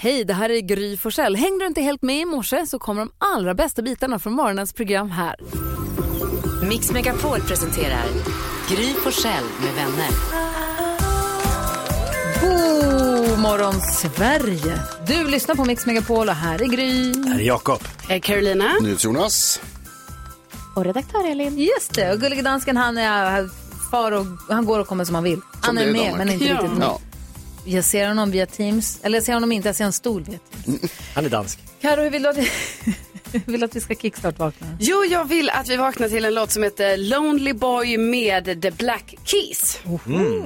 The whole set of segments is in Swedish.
Hej, det här är Gry Forssell. Hängde du inte helt med i morse så kommer de allra bästa bitarna från morgonens program här. Mix Megapol presenterar Gry Forssell med vänner. God morgon, Sverige! Du lyssnar på Mix Megapol och här är Gry. Här är Jakob. Carolina. Jonas. Och redaktör Elin. Just det, och Gullige Dansken han är far och han går och kommer som han vill. Han det är är med, men inte Ja. riktigt med. Ja. Jag ser honom via Teams, eller jag ser honom inte, jag ser en stol via Teams. Han är dansk. Karo, hur vill du att, hur vill att vi ska kickstart-vakna? Jo, jag vill att vi vaknar till en låt som heter Lonely Boy med The Black Keys. Well,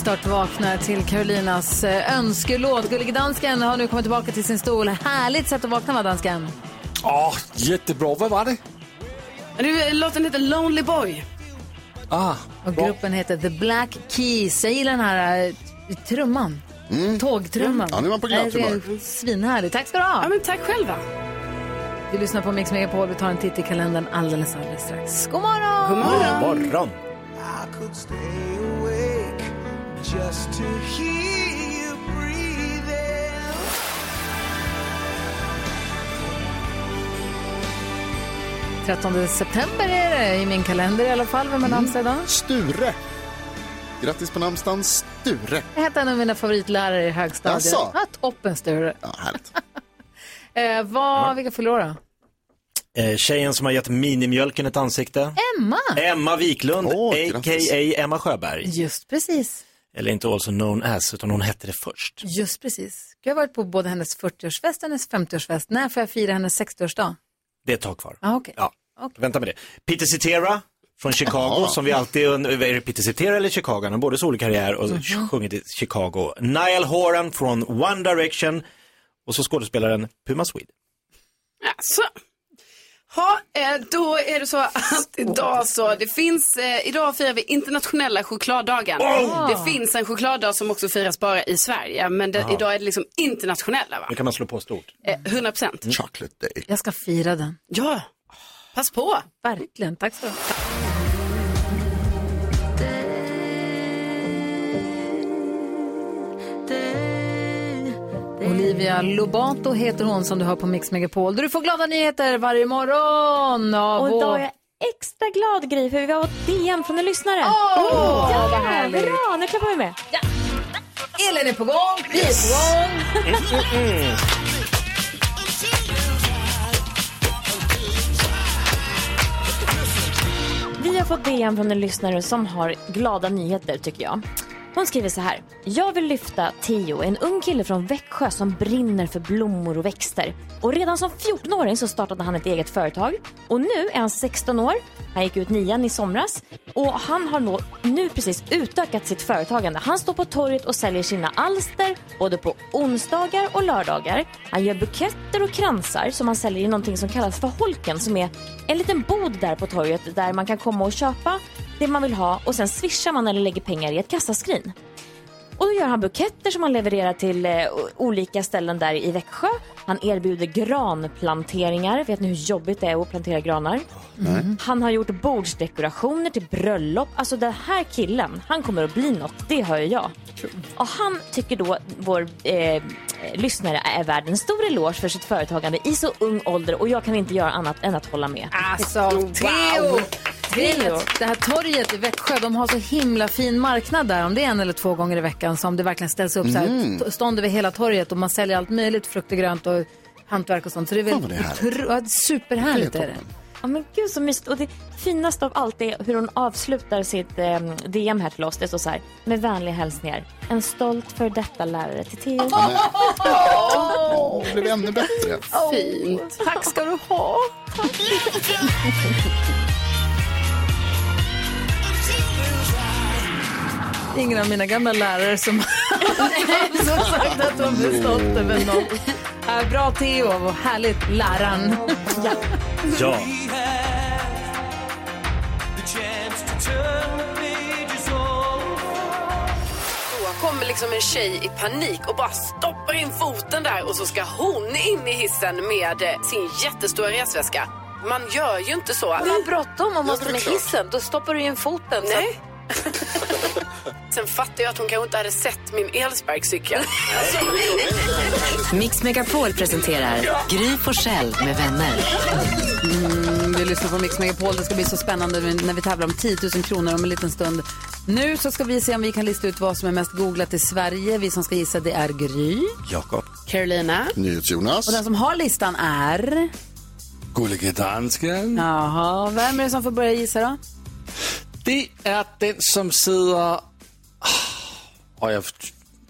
Kickstart vaknar till Carolinas eh, önskelåt. Gullige Dansken har nu kommit tillbaka till sin stol. Härligt sätt att vakna va, dansken? Ja, jättebra. Vad var det? Nu, Låten heter Lonely Boy. Ah, Och gruppen heter The Black Keys. Jag gillar den här eh, trumman. Tågtrumman. Ja, nu är man på glatt Det humör. Svinhärligt. Tack ska du ha. Ja, men tack själva. Du lyssnar på Mix Megapol. Vi tar en titt i kalendern alldeles, alldeles strax. God morgon! God morgon. Morgon. Just to hear you breathing. 13 september är det i min kalender i alla fall. Vem har namnsdag idag? Sture. Grattis på namnsdagen, Sture. Jag hette en av mina favoritlärare i högstadiet. Jaså? Ja, toppen Sture. Ja, härligt. Eh, vad, vilka fyller år då? Eh, tjejen som har gett minimjölken ett ansikte. Emma! Emma Wiklund, Åh, a.k.a. Emma Sjöberg. Just precis. Eller inte also known as, utan hon hette det först. Just precis. Jag har varit på både hennes 40-årsfest och hennes 50-årsfest. När får jag fira hennes 60-årsdag? Det är ett tag kvar. Ah, okej. Ja, Okej. vänta med det. Peter Cetera från Chicago, som vi alltid, und- är det Peter Cetera eller Chicago? Han har både solig karriär och Mhm. sjungit i Chicago. Niall Horan från One Direction och så skådespelaren Puma Swede. Alltså. Ha, eh, då är det så att idag så, det finns, eh, idag firar vi internationella chokladdagen. Det finns en chokladdag som också firas bara i Sverige, men det, idag är det liksom internationella va? Nu kan man slå på stort. Eh, 100 procent. Chocolate day. Jag ska fira den. Ja, pass på. Verkligen. Tack så du Olivia Lobato heter hon som du hör på Mix Megapol. Där du får glada nyheter varje morgon. Av Och idag är jag extra glad Gry för vi har fått DM från en lyssnare. Åh, ja, vad härligt. Bra, nu klappar vi med. Elin är på gång, vi är på gång. Vi har fått DM från en lyssnare som har glada nyheter tycker jag. Hon skriver så här. Jag vill lyfta Theo, en ung kille från Växjö som brinner för blommor och växter. Och redan som 14-åring så startade han ett eget företag. Och nu är han 16 år. Han gick ut nian i somras. Och han har nå- nu precis utökat sitt företagande. Han står på torget och säljer sina alster både på onsdagar och lördagar. Han gör buketter och kransar som han säljer i någonting som kallas för Holken som är en liten bod där på torget där man kan komma och köpa det man vill ha och sen swishar man eller lägger pengar i ett kassaskrin. Och då gör han buketter som han levererar till eh, olika ställen där i Växjö. Han erbjuder granplanteringar. Vet ni hur jobbigt det är att plantera granar? Han har gjort bordsdekorationer till bröllop. Alltså den här killen, han kommer att bli något. Det hör jag. Och han tycker då vår eh, lyssnare är värd en stor eloge för sitt företagande i så ung ålder och jag kan inte göra annat än att hålla med. Alltså, Theo! Theo! Det här torget i Växjö, de har så himla fin marknad där. Om det är en eller två gånger i veckan som det verkligen ställs upp så här, t- stånd över hela torget och man säljer allt möjligt, frukt och grönt och hantverk och sånt. Så det är väl det är ja, superhärligt Det är är det. Ja men gud så mysigt. Och det finaste av allt är hur hon avslutar sitt eh, DM här till oss. Det står så här. Med vänliga hälsningar. En stolt för detta lärare till Theo. Det blev ännu bättre. Fint. Tack ska du ha. Ingen av mina gamla lärare som som sagt att de blir stolt över något. Äh, bra Theo, vad härligt läraren. ja. Ja. Kommer liksom en tjej i panik och bara stoppar in foten där och så ska hon in i hissen med eh, sin jättestora resväska. Man gör ju inte så. Man har bråttom och måste med hissen. Då stoppar du in foten. så Nej. Sen fattar jag att hon kanske inte hade sett min elsparkcykel. Mix Megapol presenterar Gry Forssell med vänner. Mm, vi lyssnar på Mix Megapol. Det ska bli så spännande när vi tävlar om 10 000 kronor om en liten stund. Nu så ska vi se om vi kan lista ut vad som är mest googlat i Sverige. Vi som ska gissa det är Gry. Jakob. Carolina. NyhetsJonas. Och den som har listan är... Gullige dansken. Jaha, vem är det som får börja gissa då? Det är den som sitter... Och jag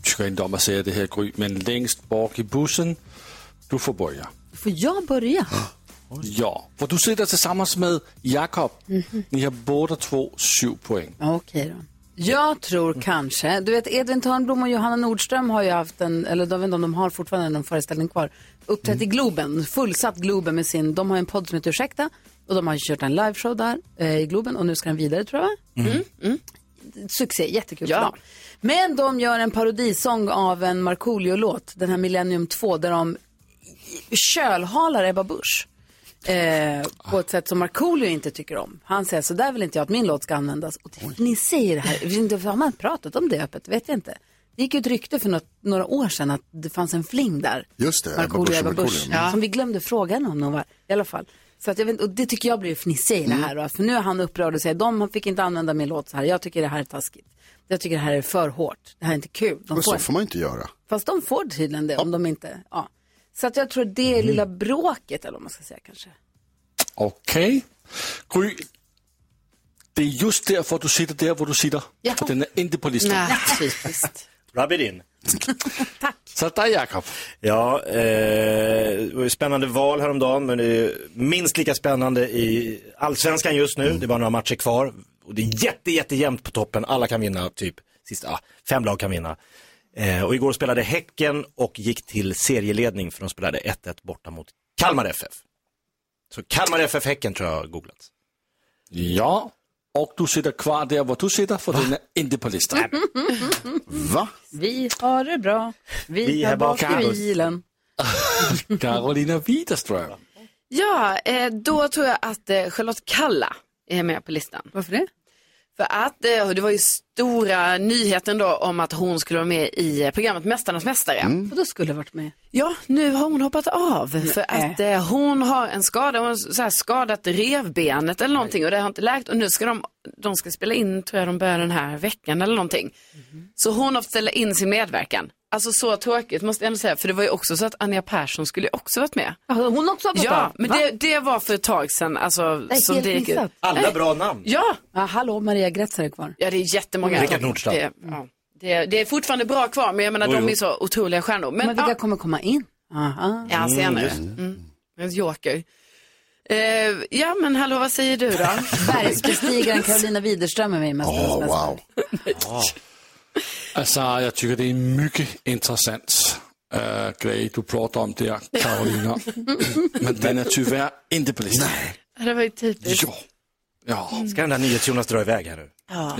tycker inte om att säga det här Gry, men längst bak i bussen. Du får börja. Får jag börja? Ja, för du sitter tillsammans med Jakob. Mhm. Ni har båda två sju poäng. Okej då. Jag tror kanske, du vet Edvin Törnblom och Johanna Nordström har ju haft en, eller jag vet inte om de har fortfarande någon föreställning kvar, uppträtt i Globen, fullsatt Globen med sin, de har en podd som heter Ursäkta och de har ju kört en liveshow där eh, i Globen och nu ska den vidare tror jag va? Mm. Succé, jättekul Ja. för dem. Men de gör en parodisång av en Markoolio-låt, den här Millennium 2, där de kölhalar Ebba Busch. Eh, på ett sätt som Markoolio inte tycker om. Han säger så där vill inte jag att min låt ska användas. Och det, ni säger det här, har man pratat om det öppet? vet jag inte. Det gick ju ett rykte för något, några år sedan att det fanns en fling där. Just det, Markoolio Ebba Busch. Mm. Som vi glömde fråga henne om någon var, i alla fall. Så att jag vet, och det tycker jag blir fnissig i det Mm. här. Då, för nu är han upprörd och säger de fick inte använda min låt så här. Jag tycker det här är taskigt. Jag tycker det här är för hårt. Det här är inte kul. De Men får så får man inte göra. Fast de får tydligen det om de inte, ja. Så att jag tror det Mm. är lilla bråket eller vad man ska säga kanske. Okej. Gry, det är just därför du sitter där var du sitter. Jaha. För den är inte på listan. Nej, typiskt. Rub it in. Så där Jakob. Ja, eh, det var ju spännande val häromdagen, men det är minst lika spännande i allsvenskan just nu. Det är bara några matcher kvar. Och det är jätte, jättejämnt på toppen. Alla kan vinna, typ sista, ah, fem lag kan vinna. Eh, och igår spelade Häcken och gick till serieledning för de spelade 1-1 borta mot Kalmar FF. Så Kalmar FF Häcken tror jag har googlats. Ja, och du sitter kvar där var du sitter för den är inte på listan. Va? Vi har det bra. Vi, Vi är är bak i bilen. Carolina Widerström. Ja, eh, då tror jag att eh, Charlotte Kalla är med på listan. Varför det? För att eh, det var ju stora nyheten då om att hon skulle vara med i eh, programmet Mästarnas Mästare. Och då skulle varit med. Ja, nu har hon hoppat av för att eh, hon har en skada, hon har så här skadat revbenet eller någonting och det har inte läkt och nu ska de, de ska spela in, tror jag de börjar den här veckan eller någonting. Så hon har fått ställa in sin medverkan. Alltså så tråkigt måste jag ändå säga, för det var ju också så att Anja Persson skulle också varit med. Hon också har gått Ja, men Va? det, det var för ett tag sedan. Alltså, Det är som helt det gick ut. missat. Alla bra namn. Ja, Ja, hallå, Maria Grätzer är kvar. ja, det är jättemånga. Rickard Nordström. Det, ja, det, det är fortfarande bra kvar, men jag menar Jo, de jo. är så otroliga stjärnor. Men, Men vilka ja, kommer komma in? Aha. ja, senare. Mm. En joker. Eh, ja, men hallå, vad säger du då? Bergsbestigaren Carolina Widerström är med i Mästarnas mästare. wow. Alltså, jag tycker det är mycket intressant uh, grej du pratar om där, Carolina. Men den är tyvärr inte på listan. det var ju typiskt. Ja. Ja, Ska den där NyhetsJonas dra iväg här nu?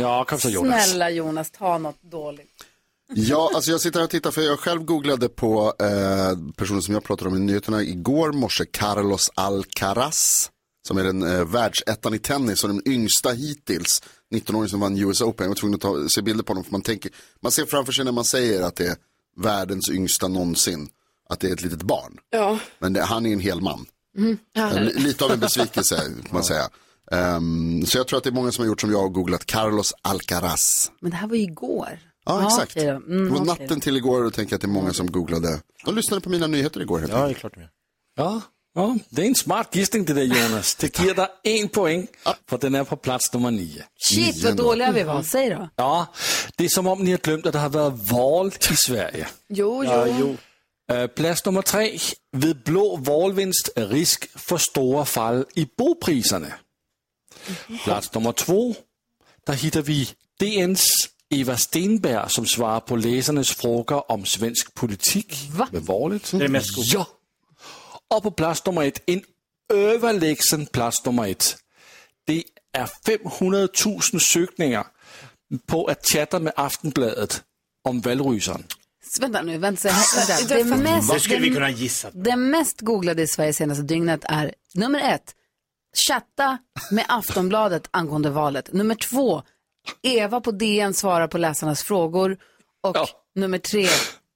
ja kom så Jonas. Snälla Jonas, ta något dåligt. Ja, alltså jag sitter här och tittar för jag själv googlade på eh, personen som jag pratade om i nyheterna igår morse, Carlos Alcaraz. Som är den eh, världsettan i tennis och den yngsta hittills. 19-åring som vann US Open. Jag var tvungen att ta, se bilder på honom för man tänker, man ser framför sig när man säger att det är världens yngsta någonsin. Att det är ett litet barn. Ja. Men det, han är en hel man. Mm. En, lite av en besvikelse kan man säga. Ehm, så jag tror att det är många som har gjort som jag och googlat Carlos Alcaraz. Men det här var ju igår. Ja, exakt. då. Mm, det var natten till igår och tänker jag att det är många som googlade. De lyssnade på mina nyheter igår helt Ja, det är klart de. Ja, ja, det är en smart gissning det där Jonas. Det ger dig en poäng, för den är på plats nummer nio. Shit vad dåliga vi var. Säg då. Ja, det är som om ni har glömt att det har varit val i Sverige. Jo, jo. Ja, jo. Øh, Plads nummer tre. Ved blå valvinst risk for store fald i bopriserne. Plats nummer två. Der hittar vi DN's Eva Stenberg, som svarar på läsarnas frågor om svensk politik Va? ved valet. Det är mest god. Ja. Och på plats nummer ett, en överlägsen plats nummer ett. Det är 500 000 sökningar på att chatta med Aftonbladet om valrysaren. Vänta nu, vänta. vänta. det mest, Vad skulle vi det, kunna gissa? det mest googlade i Sverige senaste dygnet är nummer ett, chatta med Aftonbladet angående valet. Nummer två, Eva på DN svarar på läsarnas frågor. Och Ja. nummer tre,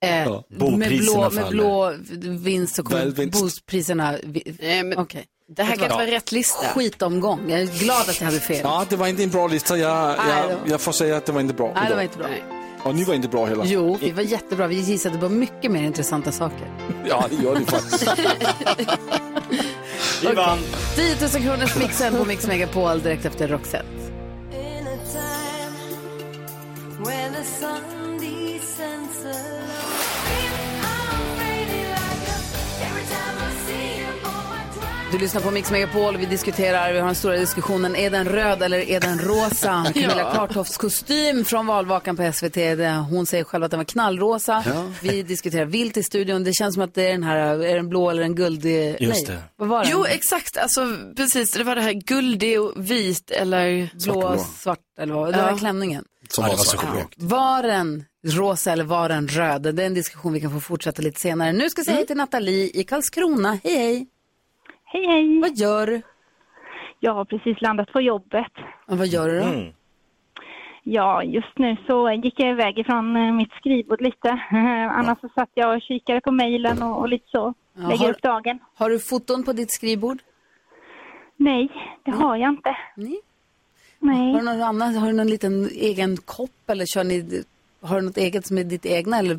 eh, med, blå, med faller. blå vinst så kommer bopriserna... Nej, men Okej. Det här kan inte vara rätt lista. Skitomgång. Jag är glad att jag hade fel. Ja, det var inte en bra lista. Jag, Nej, jag, jag får säga att det var inte bra. Nej, det var inte bra. Och ni var inte bra heller. Jo, vi var jättebra. Vi gissade på mycket mer intressanta saker. Ja, det gör ni faktiskt. Vi vann. 10 000 kronors mixen på Mix Megapol direkt efter Roxette. Du lyssnar på Mix Megapol och vi diskuterar, vi har den stora diskussionen, är den röd eller är den rosa? Camilla Kvartofts kostym från valvakan på SVT, hon säger själv att den var knallrosa. Vi diskuterar vilt i studion, det känns som att det är den här, är den blå eller en guldig? Just Nej, det. vad var den? Jo, exakt. Alltså, precis. Det var det här guldig och vit eller... blå, svart eller vad? Det var Ja. klänningen. Som Ja, var så sjukt. Var den rosa eller var den röd? Det är en diskussion vi kan få fortsätta lite senare. Nu ska jag säga hej till Nathalie i Karlskrona. Hej, hej. Hej, hej. Vad gör du? Jag har precis landat på jobbet. Och vad gör du då? Mm. Ja, just nu så gick jag iväg ifrån eh, mitt skrivbord lite. Annars så satt jag och kikade på mejlen och, och lite så. Ja, Lägger har- upp dagen. Har du foton på ditt skrivbord? Nej, det har jag inte. Nej. Nej. Har du någon annan, har du någon liten egen kopp eller kör ni, har du något eget som är ditt egna eller?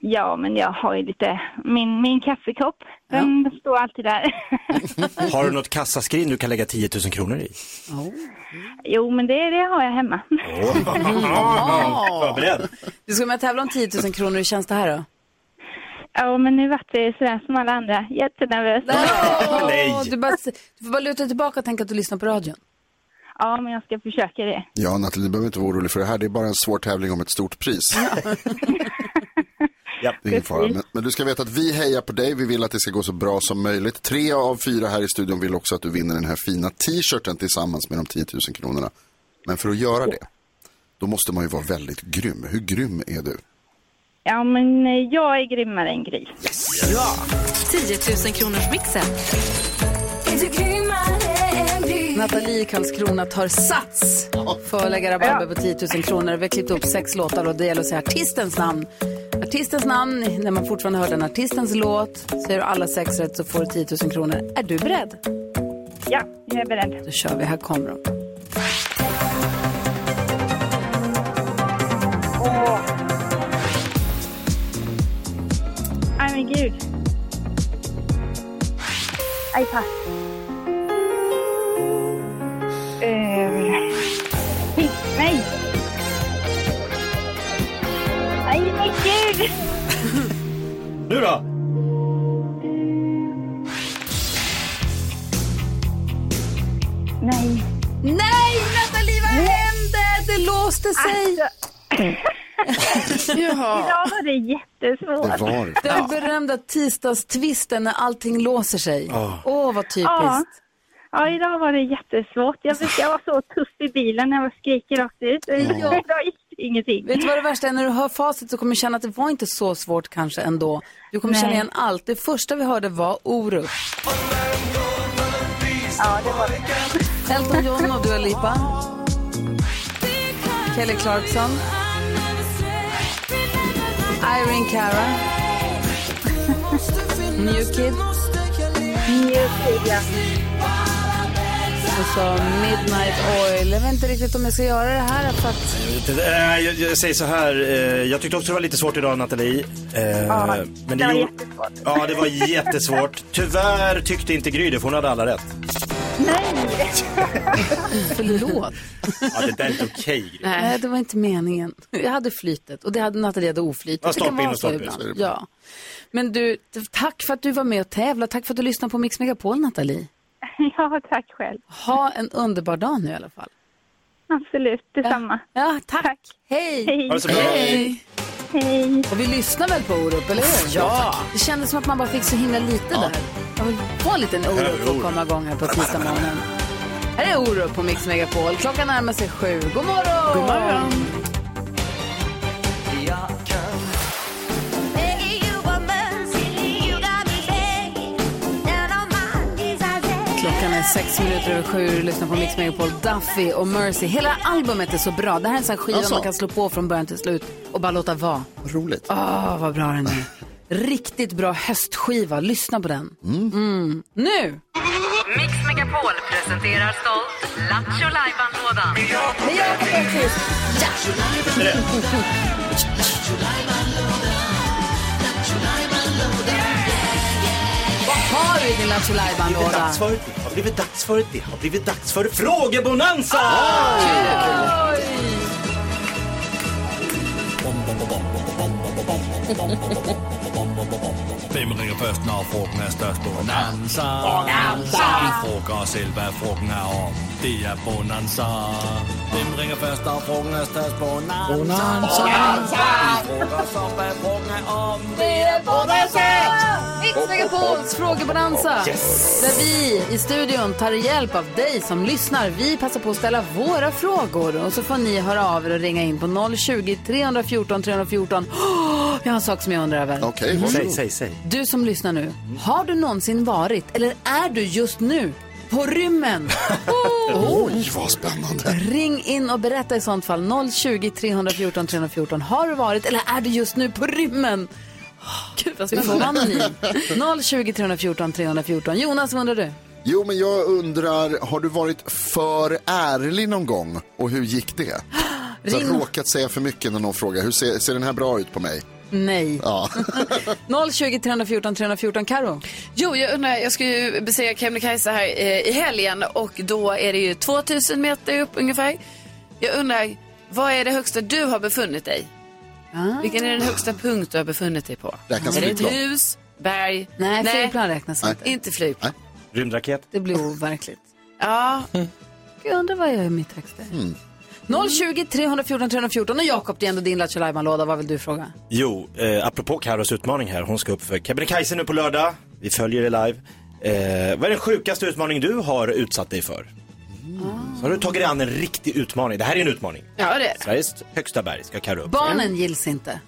Ja, men jag har ju lite... Min, min kaffekopp, den står alltid där. Har du något kassaskrin du kan lägga 10 000 kronor i? jo, men det, det har jag hemma. Förberedd. Du ska med tävla om 10 000 kronor, hur känns det här då? Ja, men nu vart det sådär som alla andra. Jättenervös. Nej. Du, bara, du får bara luta dig tillbaka och tänka att du lyssnar på radion. Ja, men jag ska försöka det. Ja, Nathalie, du behöver inte vara orolig för det här. Det är bara en svår tävling om ett stort pris. Ja. Det är ingen fara. Men, men du ska veta att vi hejar på dig. Vi vill att det ska gå så bra som möjligt. Tre av fyra här i studion vill också att du vinner den här fina t-shirten tillsammans med de 10 000 kronorna. Men för att göra det, då måste man ju vara väldigt grym. Hur grym är du? Ja, men eh, jag är grymmare än gris. 10 000 kronors mixen. Nathalie i Karlskrona tar sats för att lägga rabarber på 10 000 kronor. Vi har klippt upp sex låtar och det gäller att säga artistens namn. Artistens namn, när man fortfarande hör den artistens låt, säger du alla sex rätt så får du 10 000 kronor. Är du beredd? Ja, jag är beredd. Då kör vi, här kommer de. Åh. Nej, men gud. Nej, pass. Nej, men gud. Nu då? Nej. Nej, Nathalie, vad hände? Det låste sig. Jaha. Idag var det jättesvårt. Det var det. Den berömda tisdagstvisten när allting låser sig. Åh, vad typiskt. Ja. Ja, idag var det jättesvårt. Jag brukar vara så tuff i bilen när jag skriker rakt ut. Idag gick ingenting. Vet du vad det värsta är? När du hör facit så kommer du känna att det var inte så svårt kanske ändå. Du kommer Nej. känna igen allt. Det första vi hörde var Orup. Ja, det var det. Elton John och Dua Lipa. Kelly Clarkson. Irene Cara. New Kid. New Kid, ja. Och så Midnight Oil. Jag vet inte riktigt om jag ska göra det här för att... Eh, Jag, jag säger så här, eh, jag tyckte också det var lite svårt idag Nathalie. Eh, Ja, men det var gjorde- jättesvårt. Ja, det var jättesvårt. Tyvärr tyckte inte Gry det, för hon hade alla rätt. Nej! Förlåt. Ja, det där är inte okej Gry. Nej, det var inte meningen. Jag hade flytet och det hade Nathalie hade oflytet. Ja, stolpe in och så stolpe ut, Ja. Men du, tack för att du var med och tävlade. Tack för att du lyssnade på Mix Megapol, Nathalie. Ja, tack själv. Ha en underbar dag nu i alla fall. Absolut, detsamma. Ja, tack. Hej. Hej. Ha det så bra. Hej. Hej. Och vi lyssnar väl på Orup, eller hur? Ja. Det kändes som att man bara fick så himla lite där. Jag vill få en liten Orup för att komma igång här på tisdag morgonen. Här är Orup på Mix Megapol. Klockan närmar sig sju. God morgon! God morgon. Klockan är sex minuter över sju. Du lyssnar på Mix Megapol. Duffy och Mercy. Hela albumet är så bra. Det här är en sån här skiva Alltså. man kan slå på från början till slut och bara låta vara. Roligt. Åh, vad bra den är. Riktigt bra höstskiva. Lyssna på den. Mm. Nu! Mix Megapol presenterar stolt Lattjo Lajban-lådan. Med Jakob Öqvist. Vad har du i din Lattjo Det Lajban-låda? har blivit dags för det. Det har blivit dags för frågebonanza! Hvem ringer først, når frugten er størst? Bonanza. Bonanza. Vi frugger os selv, hvad frugten er om. Det er Bonanza. Hvem ringer først, når frugten er størst? Bonanza. Bonanza. Vi frugger os om, hvad frugten er om. Det er Mix Megapols frågebonanza. Där vi i studion tar hjälp av dig som lyssnar. Vi passar på att ställa våra frågor och så får ni höra av er och ringa in på 020 314 314. Åh, jag har en sak som jag undrar över. Okej, Säg, varsågod. säg, säg. Du som lyssnar nu, har du någonsin varit eller är du just nu på rymmen? Oh. Oj, vad spännande. Ring in och berätta i sånt fall. 020 314 314. Har du varit eller är du just nu på rymmen? Gud vad Du får spännande. vara anonym. 020 314 314. Jonas, vad undrar du? Jo, men jag undrar, har du varit för ärlig någon gång? Och hur gick det? Så Ring. jag råkat säga för mycket när någon frågar, hur ser, ser den här bra ut på mig? Nej. Ja. 020 314 314. Karo. Jo, jag undrar, jag ska ju besegra Kebnekaise här eh, i helgen och då är det ju 2000 meter upp ungefär. Jag undrar, vad är det högsta du har befunnit dig? Vilken är den högsta punkt du har befunnit dig på? Räknas är det ett flygplan? hus, berg? Nej, flygplan räknas Nej. inte. Inte flygplan. Rymdraket. Det blir overkligt. Ja, Jag undrar vad jag är mitt högsta. Mm. 020 314 314. Och Jakob, det är ändå din Lattjo Lajban-låda. Vad vill du fråga? Jo, eh, apropå Carros utmaning här. Hon ska upp för Kebnekaise nu på lördag. Vi följer det live. Eh, vad är den sjukaste utmaning du har utsatt dig för? Så har du tagit dig an en riktig utmaning. Det här är en utmaning. ja det är det. Sveriges högsta berg ska Carro upp. Barnen gills inte.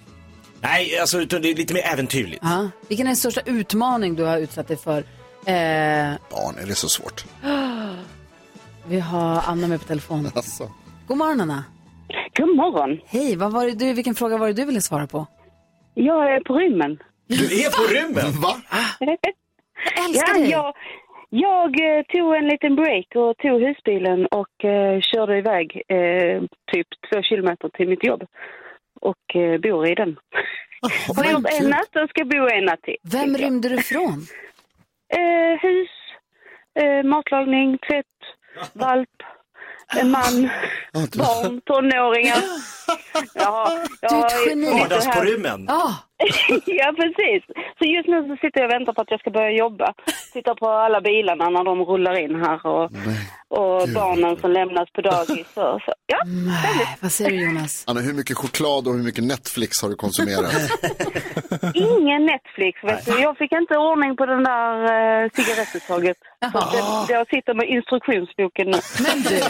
Nej, alltså utan det är lite mer äventyrligt. Ja. Vilken är den största utmaning du har utsatt dig för? Eh, Barn, är det så svårt? vi har Anna med på telefon. Alltså. God morgon Anna. God morgon. Hej, vad var det du, vilken fråga var det du ville svara på? Jag är på rymmen. Du är på rymmen! Va? Jag älskar Ja, dig. jag, jag eh, tog en liten break och tog husbilen och eh, körde iväg eh, typ två kilometer till mitt jobb. Och eh, bor i den. Har vad gjort en natt och ska bo en natt till. Vem rymde du från? Eh, hus, eh, matlagning, tvätt, valp, en man, barn, tonåringar. Ja, Du är ett jag- geni. jag- Vardags på rymmen. Ja, ja, precis. Så just nu så sitter jag och väntar på att jag ska börja jobba. Tittar på alla bilarna när de rullar in här och Och Gud, barnen som lämnas på dagis. Och så. Ja, Nej, vad säger du Jonas? Anna, hur mycket choklad och hur mycket Netflix har du konsumerat? ingen Netflix. Vet du. Jag fick inte ordning på den där uh, cigarettuttaget. Så det, jag sitter med instruktionsboken nu. Men du,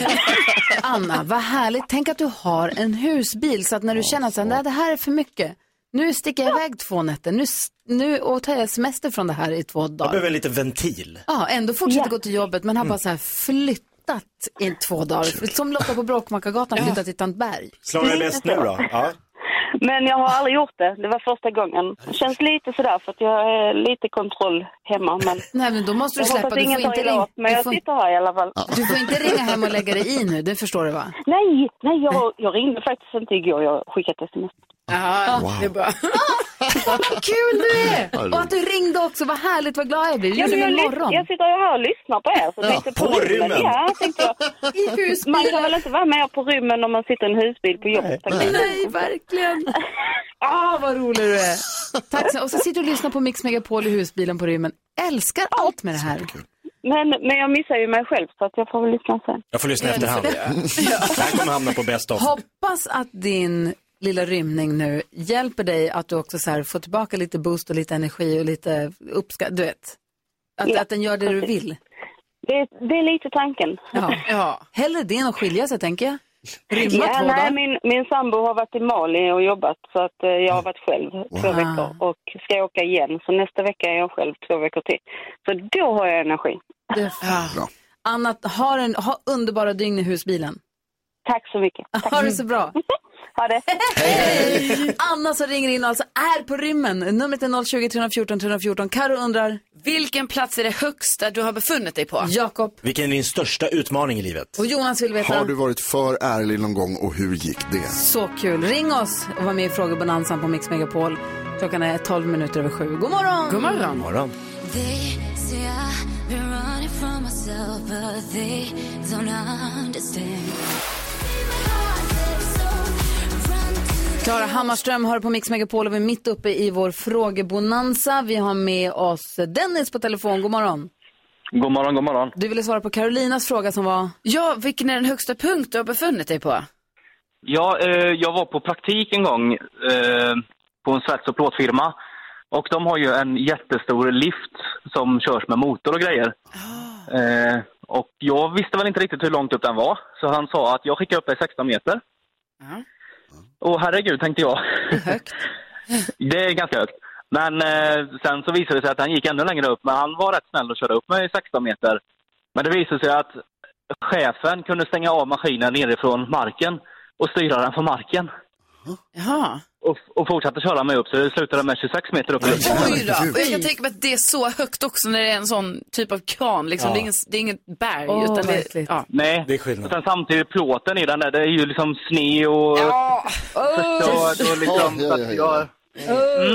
Anna, vad härligt. Tänk att du har en husbil så att när du känner att det här är för mycket. Nu sticker jag iväg två nätter. Nu, nu och tar jag semester från det här i två Jag dagar. behöver lite ventil. Ja, ändå fortsätter Ja. gå till jobbet men har bara så här flyttat i två dagar. Som Lotta på Bråkmakargatan flyttat till Tantberg. Slår dig bäst nu då? Ja. Men jag har aldrig gjort det. Det var första gången. Det känns lite sådär för att jag är lite kontroll hemma. Men Nej, men då måste du jag släppa. Du får inte ringa. Men Du jag får, sitter här i alla fall. du får inte ringa hem och lägga dig i nu, det förstår du va? Nej, nej jag, jag ringde faktiskt inte igår. Jag skickade ett sms. Ja, det är bra. Vad kul du är! Och att du ringde också, vad härligt, vad glad jag blir. Det Ja, gjorde jag, imorgon. jag sitter här och lyssnar på er. Så tänkte på rymmen. Ja, tänkte jag. I Man kan väl inte vara med på rymmen om man sitter i en husbil på jobbet? jag. Nej, verkligen. Ah, vad rolig du är. Tack så Och så sitter du och lyssnar på Mix Megapol i husbilen på rymmen. Älskar allt med det här. Men, men jag missar ju mig själv så att jag får väl lyssna sen. Jag får lyssna efterhand. Det här kommer hamna på best of. Hoppas att din lilla rymning nu hjälper dig att du också så här får tillbaka lite boost och lite energi och lite uppskatt, du vet. Att, Ja, att den gör det du vill. Det, det är lite tanken. Ja. Ja. Hellre det än att skilja sig tänker jag. Rymma Ja, två nej, dagar. min, min sambo har varit i Mali och jobbat så att eh, jag har varit själv två Wow. veckor och ska åka igen. Så nästa vecka är jag själv två veckor till. Så då har jag energi. Det Bra. Anna, ha, en, ha underbara dygn i husbilen. Tack så mycket. Tack. Ha det så bra. Ha det. Anna som ringer in och alltså är på rymmen. Numret är 020 314 314. Karo undrar, Vilken plats är det högsta du har befunnit dig på? Jakob Vilken är din största utmaning i livet? och Jonas vill veta. Har du varit för ärlig någon gång och hur gick det? Så kul. Ring oss och var med i Frågebonanzan på Mix Megapol. Klockan är 12 minuter över sju. God morgon! God morgon. Morgon. Klara Hammarström hör på Mix Megapol och vi är mitt uppe i vår frågebonanza. Vi har med oss Dennis på telefon. God morgon. God morgon, god morgon. Du ville svara på Carolinas fråga som var... Ja, vilken är den högsta punkt du har befunnit dig på? Ja, eh, jag var på praktik en gång eh, på en svets och plåtfirma. Och de har ju en jättestor lift som körs med motor och grejer. Eh, och jag visste väl inte riktigt hur långt upp den var. Så han sa att jag skickar upp dig 16 meter. Ja. Och herregud, tänkte jag. Högt. Det är ganska högt. Men eh, sen så visade det sig att han gick ännu längre upp. Men han var rätt snäll och körde upp mig 16 meter. Men det visade sig att chefen kunde stänga av maskinen nerifrån marken och styra den från marken. Jaha. Och, och fortsatte köra mig upp, så det slutade med 26 meter upp i luften. Oj då. Och jag kan tänka mig att det är så högt också när det är en sån typ av kran. Liksom. Ja. Det, är ingen, det är inget berg. Åh, utan det, ja. Nej, Det är och skillnad. sen samtidigt plåten i den där, det är ju liksom sne och... Ja. Så, då liksom, att jag.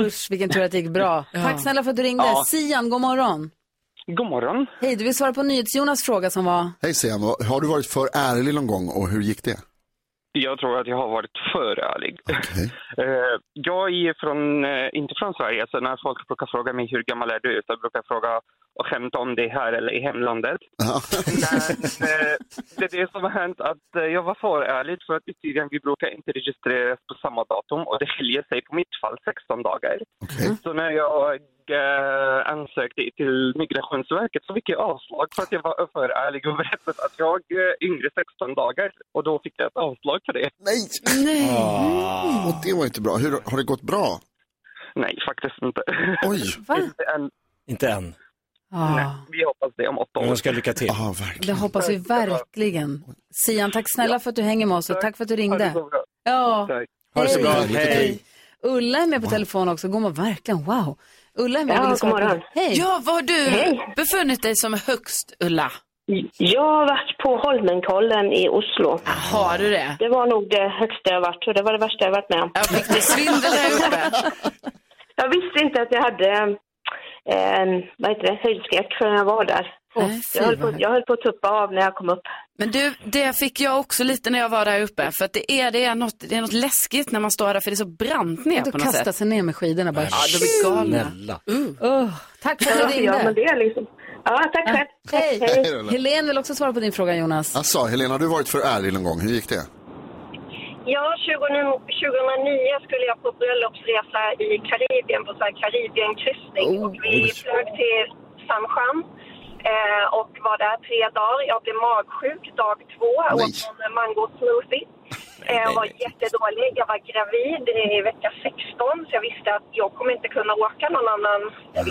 Usch, vilken tur att det gick bra. Tack snälla för att du ringde. Ja. Sian, god morgon. God morgon. Hej, du vill svara på NyhetsJonas fråga som var... Hej Sian, har du varit för ärlig någon gång och hur gick det? Jag tror att jag har varit för ärlig. Okej. Eh, jag är från, eh, inte från Sverige, så när folk brukar fråga mig hur gammal är du, så brukar jag fråga och skämta om det här eller i hemlandet. Ja. Men eh, det är det som har hänt att eh, jag var för ärlig för att i Syrien vi brukar inte registreras på samma datum och det skiljer sig på mitt fall 16 dagar. Okej. Så när jag eh, ansökte till Migrationsverket så fick jag avslag för att jag var för ärlig och berättade att jag är yngre 16 dagar och då fick jag ett avslag för det. Nej! Ah. Och det var inte bra. Hur, har det gått bra? Nej, faktiskt inte. Oj! Inte än. Inte än. Ah, Nej, vi hoppas det om åtta år. de ska lycka till. Ja, det hoppas vi verkligen. Sian, tack snälla för att du hänger med oss och tack för att du Ha det ringde. så bra. Ja, Tack. Ha det så bra. Hej. Hej. Ulla är med på telefon också. God morgon, verkligen. Wow. Ulla är med. Ja, du god morgon. Hej. ja, var har du Hej. befunnit dig som högst, Ulla? Jag har varit på Holmenkollen i Oslo. Har du det? Det var nog det högsta jag varit och det var det värsta jag varit med om. Jag fick det svindel där uppe. Jag visste inte att jag hade eh, vad heter det, höjdskräck förrän jag var där. Åh, Jag höll, på, jag höll på att tuppa av när jag kom upp. Men du, det fick jag också lite när jag var där uppe. För att det är, det är, något, det är något läskigt när man står där för det är så brant ner Du på något kastar sätt. sig ner med skidorna bara. Ja, de är galna. Snälla. Oh, tack för att du Ja, men ringde. det är liksom, Ja, tack själv. Hej. Hej, Helena. Helene vill också svara på din fråga Jonas. Alltså, Helena, har du varit för ärlig någon gång? Hur gick det? Ja, 2000 2009 skulle jag på bröllopsresa i Karibien på så här Karibienkryssning. och vi flög till San Juan eh, och var där tre dagar. Jag blev magsjuk dag två och åt en mango smoothie. Eh, Jag var jättedålig. Jag var gravid i vecka 16 så jag visste att jag kommer inte kunna åka någon annan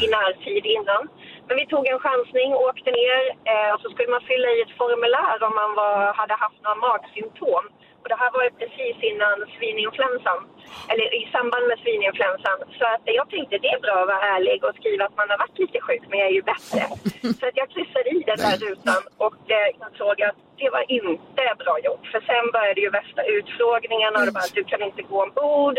i närtid innan. Men vi tog en chansning, åkte ner eh, och så skulle man fylla i ett formulär om man var, hade haft några magsymptom. Och det här var ju precis innan svininfluensan, eller i samband med svininfluensan. Så att jag tänkte det är bra att vara ärlig och skriva att man har varit lite sjuk men jag är ju bättre. Så att jag kryssade i den där rutan och eh, insåg att det var inte bra gjort. För sen började ju värsta utfrågningarna och det bara, du kan inte gå ombord.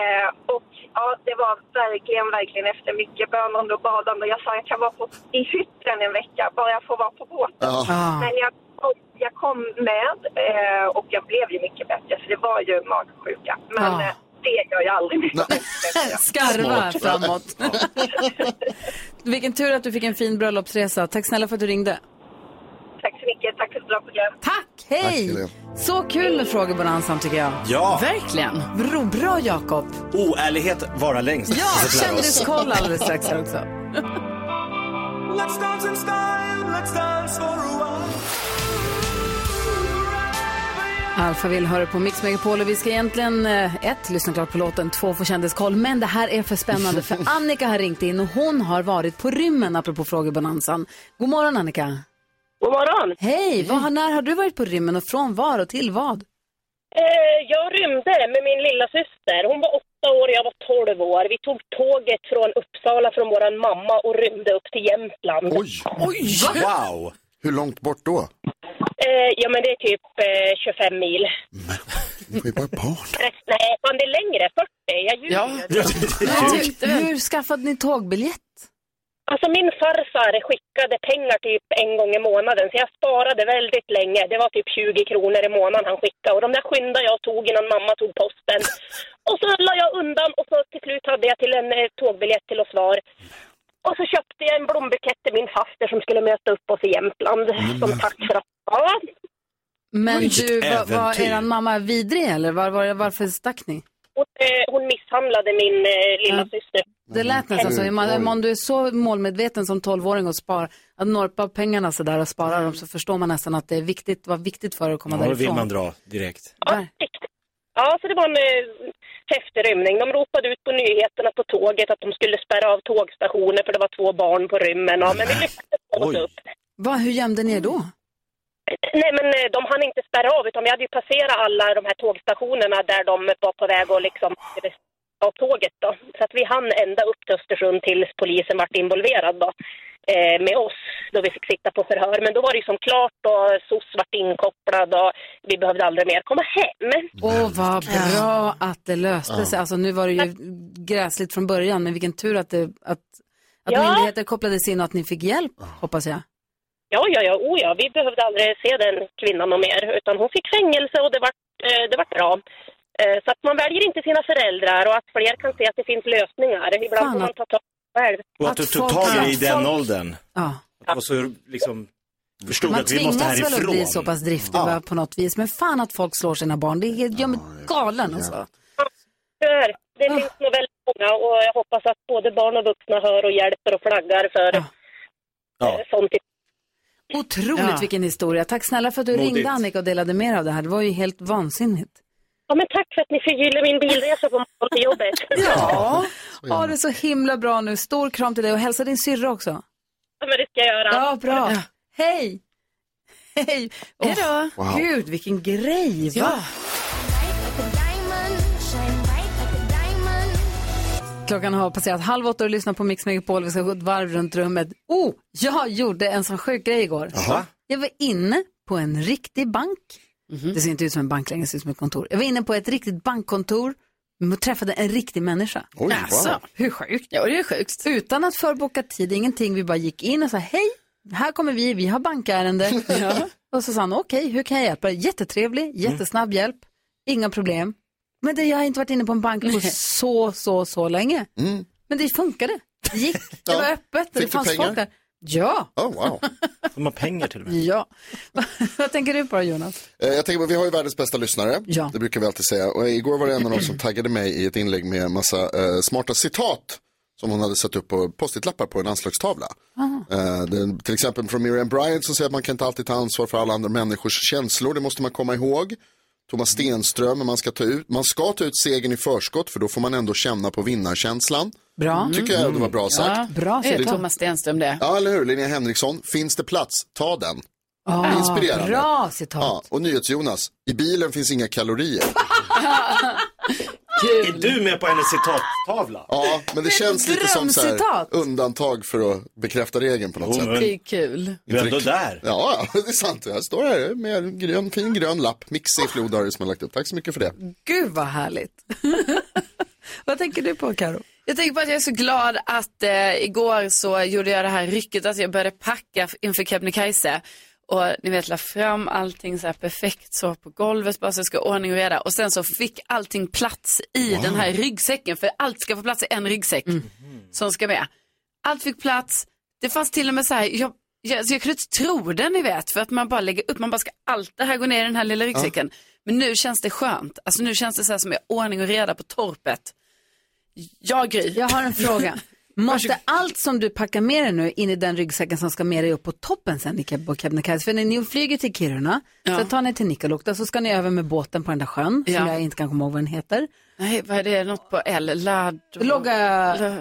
Eh, och ja, det var verkligen, verkligen efter mycket bönande och badande. Jag sa jag kan vara på, i hytten en vecka, bara jag får vara på båten. Men jag kom, jag kom med eh, och jag blev ju mycket bättre, så det var ju magsjuka. Men Ja. eh, det gör jag aldrig mycket Skarva Smart. framåt. Vilken tur att du fick en fin bröllopsresa. Tack snälla för att du ringde. Tack så mycket, tack för ett bra program. Tack, hej! Så kul med frågebonanzan tycker jag. Ja. Verkligen. Bra, bra Jakob. Oärlighet vara längst. Ja, kändiskoll alldeles strax här också. Let's dance in style, let's dance for a while. Alfa vill höra på Mix Megapol och vi ska egentligen eh, ett, lyssna klart på låten, två, få kändiskoll. Men det här är för spännande för Annika har ringt in och hon har varit på rymmen apropå frågebonanzan. God morgon Annika. God morgon. Hej, vad har, när har du varit på rymmen och från var och till vad? Eh, jag rymde med min lilla syster. Hon var åtta år och jag var tolv år. Vi tog tåget från Uppsala från våran mamma och rymde upp till Jämtland. Oj! Wow! Hur långt bort då? Eh, ja, men det är typ eh, 25 mil. Ni var ju bara barn. Nej, fan det är längre. 40. Jag ljuger. Hur, hur skaffade ni tågbiljett? Alltså min farfar skickade pengar typ en gång i månaden så jag sparade väldigt länge. Det var typ 20 kronor i månaden han skickade och de där skyndade jag och tog innan mamma tog posten. Och så la jag undan och så till slut hade jag till en eh, tågbiljett till Osvar. Och så köpte jag en blombukett till min faster som skulle möta upp oss i Jämtland som tack för att... Ja, Men du, var, var äventyr. er mamma vidrig eller var, var, varför stack ni? hon, eh, hon misshandlade min eh, lilla syster. Det lät nästan så. Om man, du är så målmedveten som 12-åring och spar, att norpa pengarna så där och spara dem så förstår man nästan att det är viktigt, var viktigt för att komma Ja, då vill därifrån. man dra direkt. Ja, så det var en eh, häftig rymning. De ropade ut på nyheterna på tåget att de skulle spärra av tågstationer för det var två barn på rymmen. Ja, men vi lyckades ta oss upp. Va, hur gömde ni er då? Nej, men eh, de hann inte spärra av utan vi hade ju passerat alla de här tågstationerna där de var på väg att liksom av tåget då. Så att vi hann ända upp till Östersund tills polisen vart involverad då. Eh, med oss då vi fick sitta på förhör. Men då var det ju som klart och SOS vart inkopplad och vi behövde aldrig mer komma hem. Åh, vad bra att det löste Ja. sig. Alltså, nu var det ju gräsligt från början, men vilken tur att, det, att, att Ja. myndigheter kopplades in och att ni fick hjälp, hoppas jag. Ja, ja, ja, oh, ja, vi behövde aldrig se den kvinnan något mer. Utan hon fick fängelse och det var, eh, det var bra. Eh, så att man väljer inte sina föräldrar och att fler kan se att det finns lösningar. Ibland Fan får man att- ta tag själv. Och att du tog tag i det i den åldern. Ja. Och så liksom förstod Man att vi måste tvingas väl att härifrån. bli så pass driftig va, på något vis, men fan att folk slår sina barn, det är- gör mig galen alltså. För det finns nog väldigt många och jag hoppas att både barn och vuxna hör och hjälper och flaggar för Ja. eh, sånt. Otroligt Ja. vilken historia. Tack snälla för att du Modigt. ringde Annika och delade med dig av det här. Det var ju helt vansinnigt. Ja, men tack för att ni förgyller min bilresa på morgonen till jobbet. Ja, ha det så himla bra nu. Stor kram till dig och hälsa din syrra också. Ja, men det ska jag göra. Ja, bra. Hej! Hej! Hej då. Wow. Gud, vilken grej! Va? Ja. Klockan har passerat halv åtta och du lyssnar på Mix Megapol. Vi ska gå ett varv runt rummet. Oh, jag gjorde en sån sjuk grej igår. Jaha. Jag var inne på en riktig bank. Det ser inte ut som en bank längre, det ser ut som ett kontor. Jag var inne på ett riktigt bankkontor och träffade en riktig människa. Oj, wow. Alltså, hur sjukt? Ja, det är sjukt. Utan att förboka tid, ingenting. Vi bara gick in och sa hej, här kommer vi, vi har bankärende. Och så sa han, okej, hur kan jag hjälpa dig? Jättetrevlig, jättesnabb hjälp, inga problem. Men det, jag har inte varit inne på en bank på så, så, så länge. Men det funkade. Det gick, det Ja. var öppet, det Fick du fanns pengar? folk där. Ja. Oh, wow. De har pengar till och med. Ja. Vad tänker du på då, Jonas? Eh, Jag tänker på, vi har ju världens bästa lyssnare. Ja. Det brukar vi alltid säga. Och igår var det en av dem som taggade mig i ett inlägg med en massa eh, smarta citat. Som hon hade satt upp på post-it-lappar på en anslagstavla. Eh, det, till exempel från Miriam Bryant som säger att man kan inte alltid ta ansvar för alla andra människors känslor. Det måste man komma ihåg. Thomas Stenström, man ska, ta ut, man ska ta ut segern i förskott för då får man ändå känna på vinnarkänslan. Bra. Tycker jag det var bra sagt. Ja, Bra citat. Thomas Stenström det. Ja, eller hur? Linnea Henriksson, finns det plats, ta den. Ah, Inspirerande. Bra citat. Ja, och NyhetsJonas, i bilen finns inga kalorier. Är du med på hennes citattavla? Ja, men det känns lite som så här, undantag för att bekräfta regeln på något Jo, sätt. Det är kul. Du är ändå där. Ja, det är sant. Jag står här med en grön, fin grön lapp. Mix i flodare som jag lagt upp. Tack så mycket för det. Gud vad härligt. vad tänker du på Karo? Jag tänker på att jag är så glad att eh, igår så gjorde jag det här rycket att jag började packa inför Kebnekaise. Och ni vet, la fram allting så här perfekt så på golvet bara så det ska ordning och reda. Och sen så fick allting plats i den här ryggsäcken. För allt ska få plats i en ryggsäck som ska med. Allt fick plats. Det fanns till och med så här, jag, jag, så jag kunde inte tro det ni vet. För att man bara lägger upp, man bara ska allt det här gå ner i den här lilla ryggsäcken. Men nu känns det skönt. Alltså nu känns det så här som har ordning och reda på torpet. Jag Gry. Jag har en fråga. Måste allt som du packar med dig nu in i den ryggsäcken som ska med dig upp på toppen sen i Kebnekaise? För när ni flyger till Kiruna, Ja. sen tar ni till Nikkaluokta, så ska ni över med båten på den där sjön, som Ja. jag inte kan komma ihåg vad den heter. Nej, vad är det? Något på L? Ladd? Låga,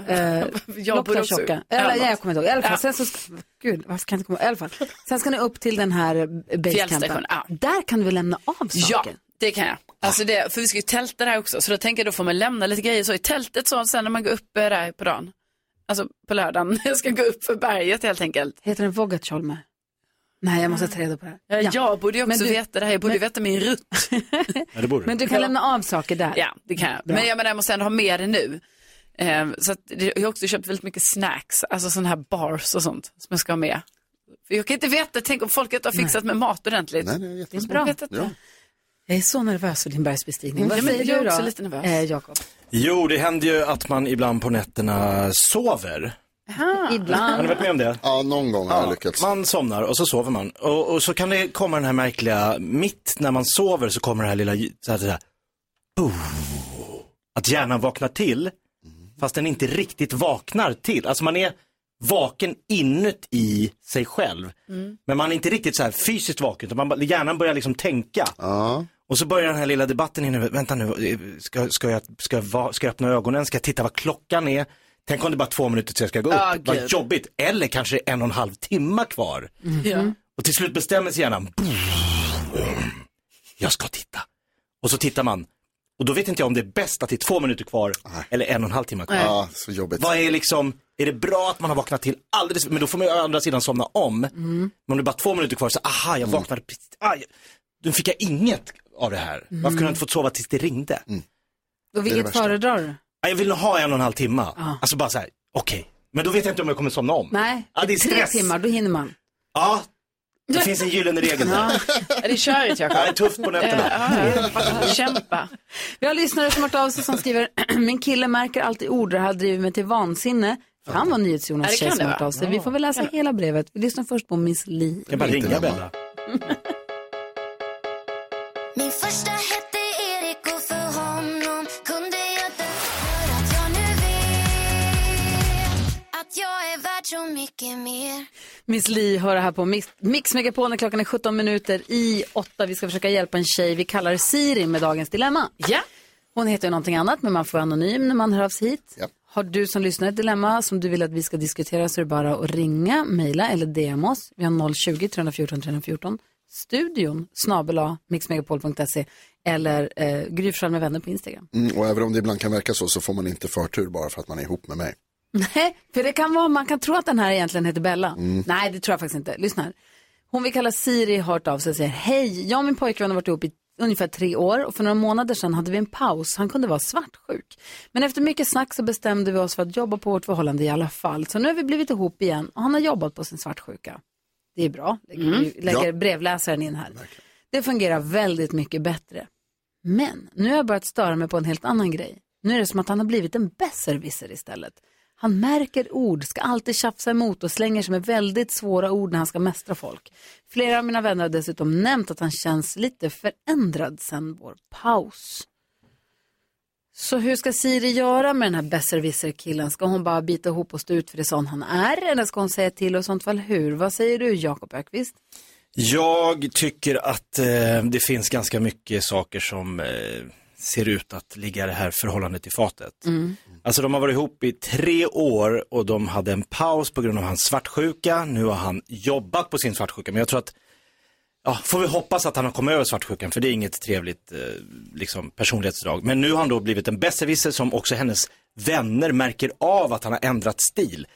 eh, tjocka. Ja, Eller, något. ja, jag kommer inte ihåg. I alla fall, Ja. sen så ska, gud, varför kan jag inte komma ihåg? I alla fall. Sen ska ni upp till den här basecampen. Ja. Där kan du väl lämna av saker? Ja, det kan jag. Alltså det, för vi ska ju tälta där också, så då tänker jag då får man lämna lite grejer så i tältet så sen när man går upp där på dagen. Alltså på lördagen, jag ska gå upp för berget helt enkelt. Heter den Vågatjolme? Nej, jag måste ta reda på det. Ja, Jag borde ju också Men du- veta det här, jag borde ju veta min rutt. Ja, det borde Men du kan Ja. lämna av saker där. Ja, det kan jag. Bra. Men jag, menar, jag måste ändå ha med det nu. Eh, så jag har också köpt väldigt mycket snacks, alltså sådana här bars och sånt som jag ska ha med. För jag kan inte veta, tänk om folk inte har fixat med mat ordentligt. Nej, det är jättebra. Jag. Ja. Är så nervös för din bergsbestigning. Vad Ja, men säger jag du då, också lite nervös. Eh, Jakob? Jo, det händer ju att man ibland på nätterna sover. Har ni Ibland. varit med om det? Ja, någon gång har jag lyckats. Man somnar och så sover man. Och, och så kan det komma den här märkliga, mitt när man sover så kommer det här lilla, så här, så här, att hjärnan vaknar till, fast den inte riktigt vaknar till. Alltså man är vaken inuti sig själv. Men man är inte riktigt så här fysiskt vaken, utan man, hjärnan börjar liksom tänka. Ja. Och så börjar den här lilla debatten in, vänta nu, ska, ska, jag, ska, jag, ska jag öppna ögonen, ska jag titta vad klockan är? Tänk om det är bara två minuter tills jag ska gå upp, Ja, vad gud. jobbigt. Eller kanske en och en halv timme kvar. Ja. Och till slut bestämmer sig hjärnan, jag ska titta. Och så tittar man. Och då vet inte jag om det är bäst att det är två minuter kvar eller en och en halv timme kvar. Ja, så jobbigt. Vad är liksom, är det bra att man har vaknat till alldeles, men då får man ju å andra sidan somna om. Men om det är bara två minuter kvar så, aha, jag vaknade precis, aj, då fick jag inget av det här. Varför kunde jag inte fått sova tills det ringde? Och det vilket föredrar du? Ja, Jag vill ha en och en halv timme. Alltså bara så här, okej. Men då vet jag inte om jag kommer somna om. Nej, Ja, det är tre stress. timmar, då hinner man. Ja, det finns en gyllene regel där. Ja, det är körigt Jakob. Ja, det är tufft på nätterna. Ja, ja, Kämpa. Vi har lyssnare som har hört av sig som skriver, min kille märker alltid ord det här driver mig till vansinne. Kan vara Ja, NyhetsJonas tjej som hört av sig. Vi får väl läsa hela brevet. Vi lyssnar först på Miss Li. Jag kan bara ringa Bella. Min första hette Erik och för honom kunde jag dö för att jag nu vet att jag är värd så mycket mer Miss Li hör det här på Mix, Mix Megapol när klockan är 17 minuter i 8. Vi ska försöka hjälpa en tjej vi kallar Siri med dagens dilemma. Ja. Hon heter ju någonting annat men man får vara anonym när man hör av sig hit. Ja. Har du som lyssnar ett dilemma som du vill att vi ska diskutera så är det bara att ringa, mejla eller DM oss. Vi har 020-314 314. Studion snabela mixmegapol.se eller eh, Gry med vänner på Instagram. Mm, och även om det ibland kan verka så, så får man inte förtur bara för att man är ihop med mig. Nej, för det kan vara, man kan tro att den här egentligen heter Bella. Nej, det tror jag faktiskt inte. Lyssna här. Hon vi kallar Siri har hört av sig och säger hej, jag och min pojkvän har varit ihop i ungefär tre år och för några månader sedan hade vi en paus. Han kunde vara svartsjuk. Men efter mycket snack så bestämde vi oss för att jobba på vårt förhållande i alla fall. Så nu har vi blivit ihop igen och han har jobbat på sin svartsjuka. Det är bra, lägger, vi- lägger Ja. brevläsaren in här. Det fungerar väldigt mycket bättre. Men nu har jag börjat störa mig på en helt annan grej. Nu är det som att han har blivit en besserwisser istället. Han märker ord, ska alltid tjafsa emot och slänger sig med väldigt svåra ord när han ska mästra folk. Flera av mina vänner har dessutom nämnt att han känns lite förändrad sen vår paus. Så hur ska Siri göra med den här besserwisser-killen? Ska hon bara bita ihop och stå ut för det sån han är? Eller ska hon säga till och i sånt fall hur? Vad säger du, Jakob Ökvist? Jag tycker att eh, det finns ganska mycket saker som eh, ser ut att ligga det här förhållandet i fatet. Mm. Alltså de har varit ihop i tre år och de hade en paus på grund av hans svartsjuka. Nu har han jobbat på sin svartsjuka, men jag tror att, ja, får vi hoppas att han har kommit över svartsjukan, för det är inget trevligt eh, liksom, personlighetsdrag. Men nu har han då blivit en besserwisser som också hennes vänner märker av att han har ändrat stil.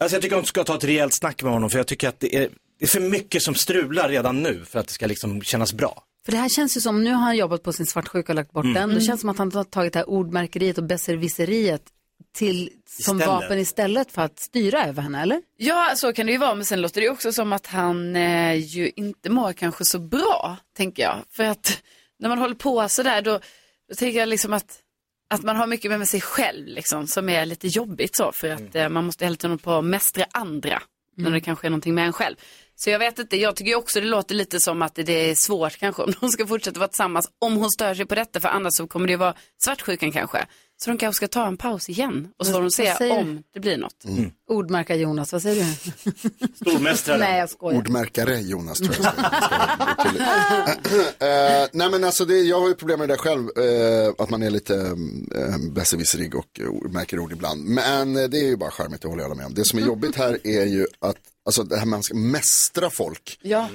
Alltså jag tycker att hon ska ta ett rejält snack med honom, för jag tycker att det är, det är för mycket som strular redan nu för att det ska liksom kännas bra. För det här känns ju som, nu har han jobbat på sin svartsjuka och lagt bort Mm. den. Det Mm. känns som att han har tagit det här ordmärkeriet och besserwisseriet till, som Istället. vapen istället för att styra över henne, eller? Ja, så kan det ju vara, men sen låter det ju också som att han eh, ju inte mår kanske så bra, tänker jag. För att när man håller på sådär, då, då tänker jag liksom att, att man har mycket med sig själv, liksom, som är lite jobbigt så, för att eh, man måste hela tiden på och mästra andra, när det kanske är någonting med en själv. Så jag vet inte, jag tycker också det låter lite som att det är svårt kanske om de ska fortsätta vara tillsammans, om hon stör sig på detta, för annars så kommer det ju vara svartsjukan kanske. Så de kanske ska ta en paus igen och så får de se säger om det blir något. Ordmärka Jonas, vad säger du? Stormästaren. Nej, jag skojar. Ordmärkare Jonas tror jag. uh, nej men alltså det, jag har ju problem med det där själv, eh, att man är lite uh, besserwisserig och uh, märker ord ibland. Men det är ju bara charmigt, det håller jag med om. Det som är jobbigt här är ju att, alltså det här med att man ska mästra folk. Ja.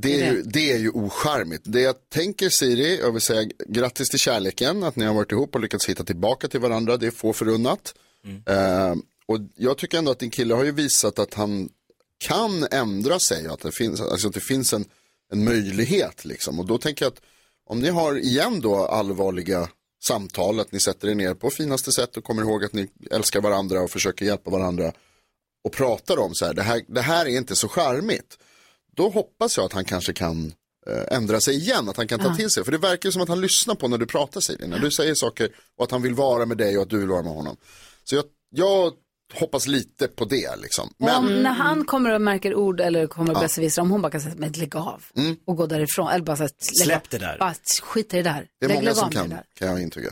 Det är, ju, det är ju ocharmigt. Det jag tänker Siri, jag vill säga grattis till kärleken, att ni har varit ihop och lyckats hitta tillbaka till varandra, det är få förunnat. Eh, och jag tycker ändå att din kille har ju visat att han kan ändra sig, att det finns, alltså att det finns en, en möjlighet liksom. Och då tänker jag att om ni har igen då allvarliga samtal, att ni sätter er ner på finaste sätt och kommer ihåg att ni älskar varandra och försöker hjälpa varandra och pratar om så här, det här, det här är inte så charmigt. Då hoppas jag att han kanske kan eh, ändra sig igen, att han kan ta Ja. till sig. För det verkar som att han lyssnar på när du pratar Siri, när du säger saker och att han vill vara med dig och att du vill vara med honom. Så jag, jag hoppas lite på det liksom. Om, Men, när han kommer och märker ord eller kommer och Ja. besserwissra, om hon bara kan säga, men lägg av Mm. och gå därifrån. Eller bara så här, Släpp det där. Bara skit i det där. det är Lägg- många lägg som kan, det kan jag intyga.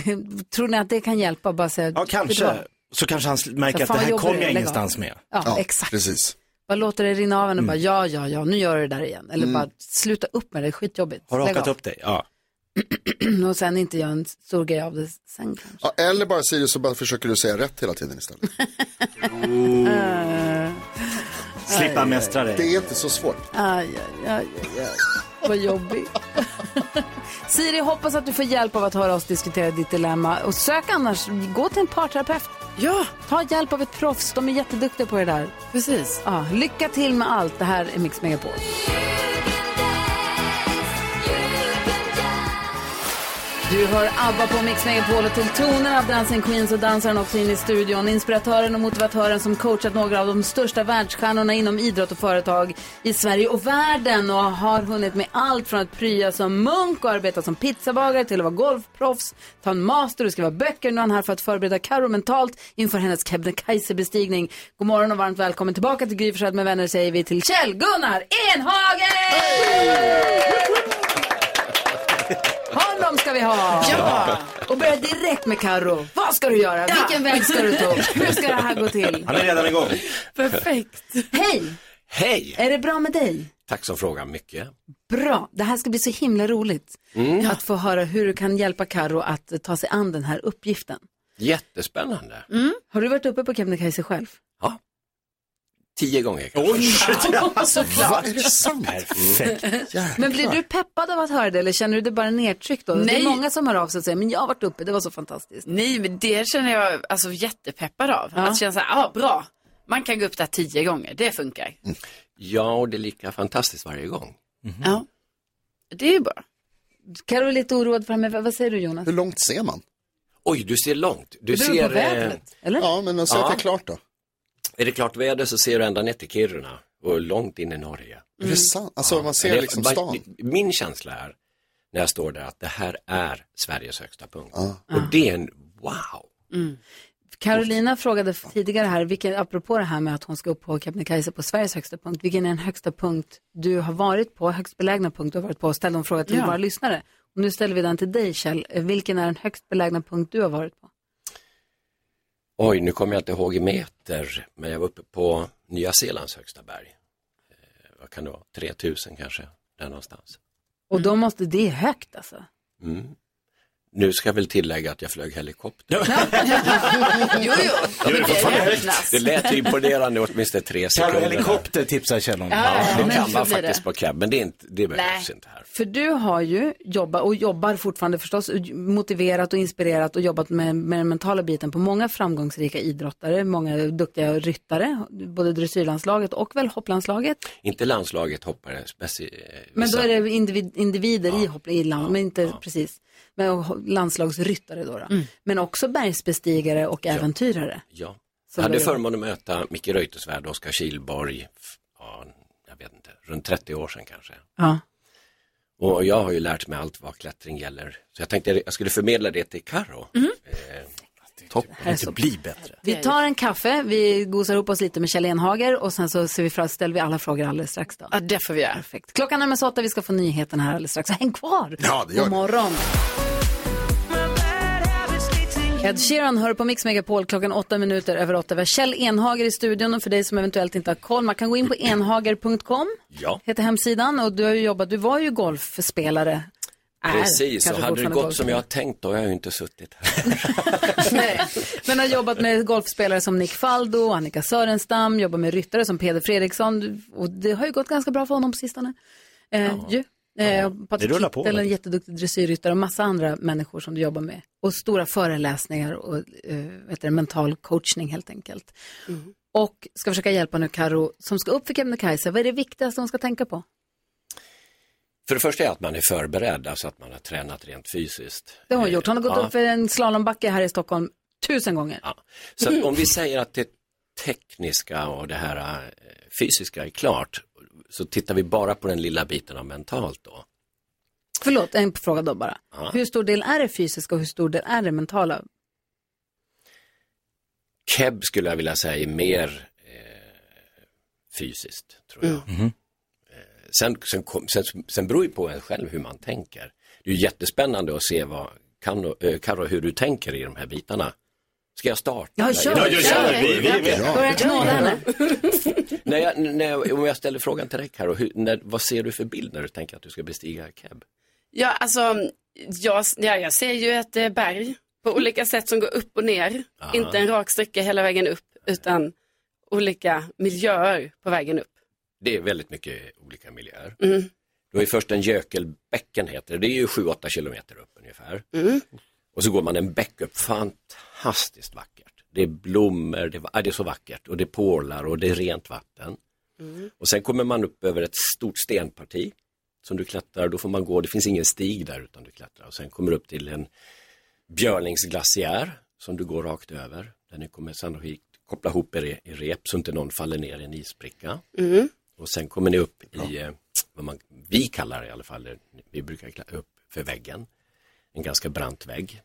Tror ni att det kan hjälpa? Bara säga, Ja, kanske. Så kanske han märker Så att det här kommer jag ingenstans av. med. Ja, exakt. Precis. Bara låter det rinna av en och Mm. bara, ja, ja, ja, nu gör du det där igen. Eller Mm. bara, sluta upp med det, det är skitjobbigt. Har Lägg rakat av. upp dig? Ja. och sen inte göra en stor grej av det sen kanske. Ja, eller bara Siri så bara försöker du säga rätt hela tiden istället. Slippa mästra Det dig. är inte så svårt. Aj, aj, aj, aj, aj. Vad jobbigt. Siri, hoppas att du får hjälp av att höra oss diskutera ditt dilemma. Och sök annars, gå till en parterapeut. Ja. Ta hjälp av ett proffs, de är jätteduktiga på det där. Precis. Ja, lycka till med allt. Det här är Mix Megapol. Du hör ABBA på Mix Megapol och till toner. av Dancing Queens och dansaren också in i studion. Inspiratören och motivatören som coachat några av de största världsstjärnorna inom idrott och företag i Sverige och världen och har hunnit med allt från att prya som munk och arbeta som pizzabagare till att vara golfproffs, ta en master och skriva böcker. Nu är han här för att förbereda Karo mentalt inför hennes Kebnekaise-bestigning. God morgon och varmt välkommen tillbaka till Gry med vänner säger vi till Kjell-Gunnar Enhagen! Honom ska vi ha! Ja. Och börja direkt med Karo. Vad ska du göra? Vilken väg ska du ta? Hur ska det här gå till? Han är redan igång. Perfekt. Hej! Hej! Är det bra med dig? Tack som frågar mycket. Bra. Det här ska bli så himla roligt. Mm. Att få höra hur du kan hjälpa Karo att ta sig an den här uppgiften. Jättespännande. Har du varit uppe på Kebnekaise själv? Tio gånger kanske. Oj! Såklart. Är det sant? Perfekt. Men blir du peppad av att höra det eller känner du det bara nedtryckt då? Det Nej. är många som hör av sig och säger, men jag har varit uppe, det var så fantastiskt. Nej, men det känner jag alltså jättepeppad av. Att känna så här, ja bra, man kan gå upp där tio gånger, det funkar. Ja, och det är lika fantastiskt varje gång. Ja, det är ju bra. Karo är lite oroad framöver. Vad säger du Jonas? Hur långt ser man? Oj, du ser långt. Du Det beror ser, på vädret, eller? Ja, men säg att det är klart då. Är det klart väder så ser du ända ner till Kiruna och långt in i Norge. Är det sant? Alltså man ser Det- liksom stan. Min känsla är, när jag står där, att det här är Sveriges högsta punkt. Ja. Och det är en wow. Carolina frågade tidigare här, vilken, apropå det här med att hon ska upp på Kebnekaise på Sveriges högsta punkt, vilken är den högsta punkt du har varit på, högst belägna punkt du har varit på? Ställde hon fråga till Ja. våra lyssnare. Och nu ställer vi den till dig Kjell, vilken är den högst belägna punkt du har varit på? Oj, nu kommer jag inte ihåg i meter, men jag var uppe på Nya Zeelands högsta berg. Eh, vad kan det vara? 3000 kanske, där någonstans. Och då måste, det högt alltså. Mm. Nu ska jag väl tillägga att jag flög helikopter. jo, jo. Jo, det högt. Det lät imponerande åtminstone tre Kan sekunder. helikopter tipsar Kjell om. Ja, Ja, det kan man faktiskt det. på cab, men det, är inte, det behövs inte här. För du har ju jobbat och jobbar fortfarande förstås motiverat och inspirerat och jobbat med, med den mentala biten på många framgångsrika idrottare, många duktiga ryttare, både dressyrlandslaget och väl hopplandslaget. Inte landslaget hoppare, speci- Men då är det individ, individer i hopp i land, men inte precis. Men landslagsryttare då. då. Men också bergsbestigare och äventyrare. Ja. Jag hade förmånen att möta Micke Reuterswärd och Oskar Kihlborg, f- ja, jag vet inte, runt 30 år sedan kanske. Ja. Och jag har ju lärt mig allt vad klättring gäller. Så jag tänkte jag skulle förmedla det till Karo. Mm. Eh, toppen, här är så- bli bättre. Vi tar en kaffe, vi gosar ihop oss lite med Kjell Enhager och sen så ser vi fram, ställer vi alla frågor alldeles strax. Då. Ja, det får vi göra. Perfekt. Klockan är med så åtta, vi ska få nyheten här alldeles strax. Häng kvar! Ja, det gör God det. morgon! Ed Sheeran hör på Mix Megapol klockan åtta minuter över åtta. Vi har Kjell Enhager i studion och för dig som eventuellt inte har koll, man kan gå in på enhager.com, Ja, heter hemsidan och du har ju jobbat, du var ju golfspelare. Precis. Och hade det gått som jag har tänkt då har jag ju inte suttit här. Nej. Men har jobbat med golfspelare som Nick Faldo, Annika Sörenstam, jobbat med ryttare som Peder Fredriksson och det har ju gått ganska bra för honom på sistone. Eh, ju. Eh, Patrik Det rullar på, Kittel, en jätteduktig dressyrryttare och massa andra människor som du jobbar med. Och stora föreläsningar och eh, vet du, mental coachning helt enkelt. Och ska försöka hjälpa nu Karo som ska upp för Kebnekaise. Vad är det viktigaste hon ska tänka på? För det första är att man är förberedd, alltså att man har tränat rent fysiskt. Det har hon gjort. Hon har gått Ja. upp för en slalombacke här i Stockholm tusen gånger. Så att om vi säger att det tekniska och det här eh, fysiska är klart, så tittar vi bara på den lilla biten av mentalt då. Förlåt, en fråga då bara. Ja. Hur stor del är det fysiska och hur stor del är det mentala? Keb skulle jag vilja säga är mer eh, fysiskt, tror jag. Mhm. Sen, sen, sen, sen beror ju på en själv hur man tänker. Det är ju jättespännande att se vad, kan, eh, Karo, hur du tänker i de här bitarna. Ska jag starta? Ja, kör. Ja, kör. Vi- vi- vi- Ja. Börja knåda henne. när jag, när jag, om jag ställer frågan till dig Karo, hur, när, vad ser du för bild när du tänker att du ska bestiga Keb? Ja, alltså, jag, ja, jag ser ju ett eh, berg på olika sätt som går upp och ner. Aha. Inte en rak sträcka hela vägen upp, utan olika miljöer på vägen upp. Det är väldigt mycket olika miljöer. Mm. Har ju först en gökelbäcken heter det, det är ju 7-8 kilometer upp ungefär. Mm. Och så går man en bäck upp, fantastiskt vackert. Det är blommor, det är, det är så vackert och det är pålar och det är rent vatten. Mm. Och sen kommer man upp över ett stort stenparti som du klättrar, då får man gå, det finns ingen stig där utan du klättrar. Och sen kommer du upp till en björningsglaciär som du går rakt över. Ni kommer sannolikt koppla ihop er i, i rep så inte någon faller ner i en isbricka. Mm. Och sen kommer ni upp i, eh, vad man, vi kallar det i alla fall, det- vi brukar klättra upp för väggen. En ganska brant vägg.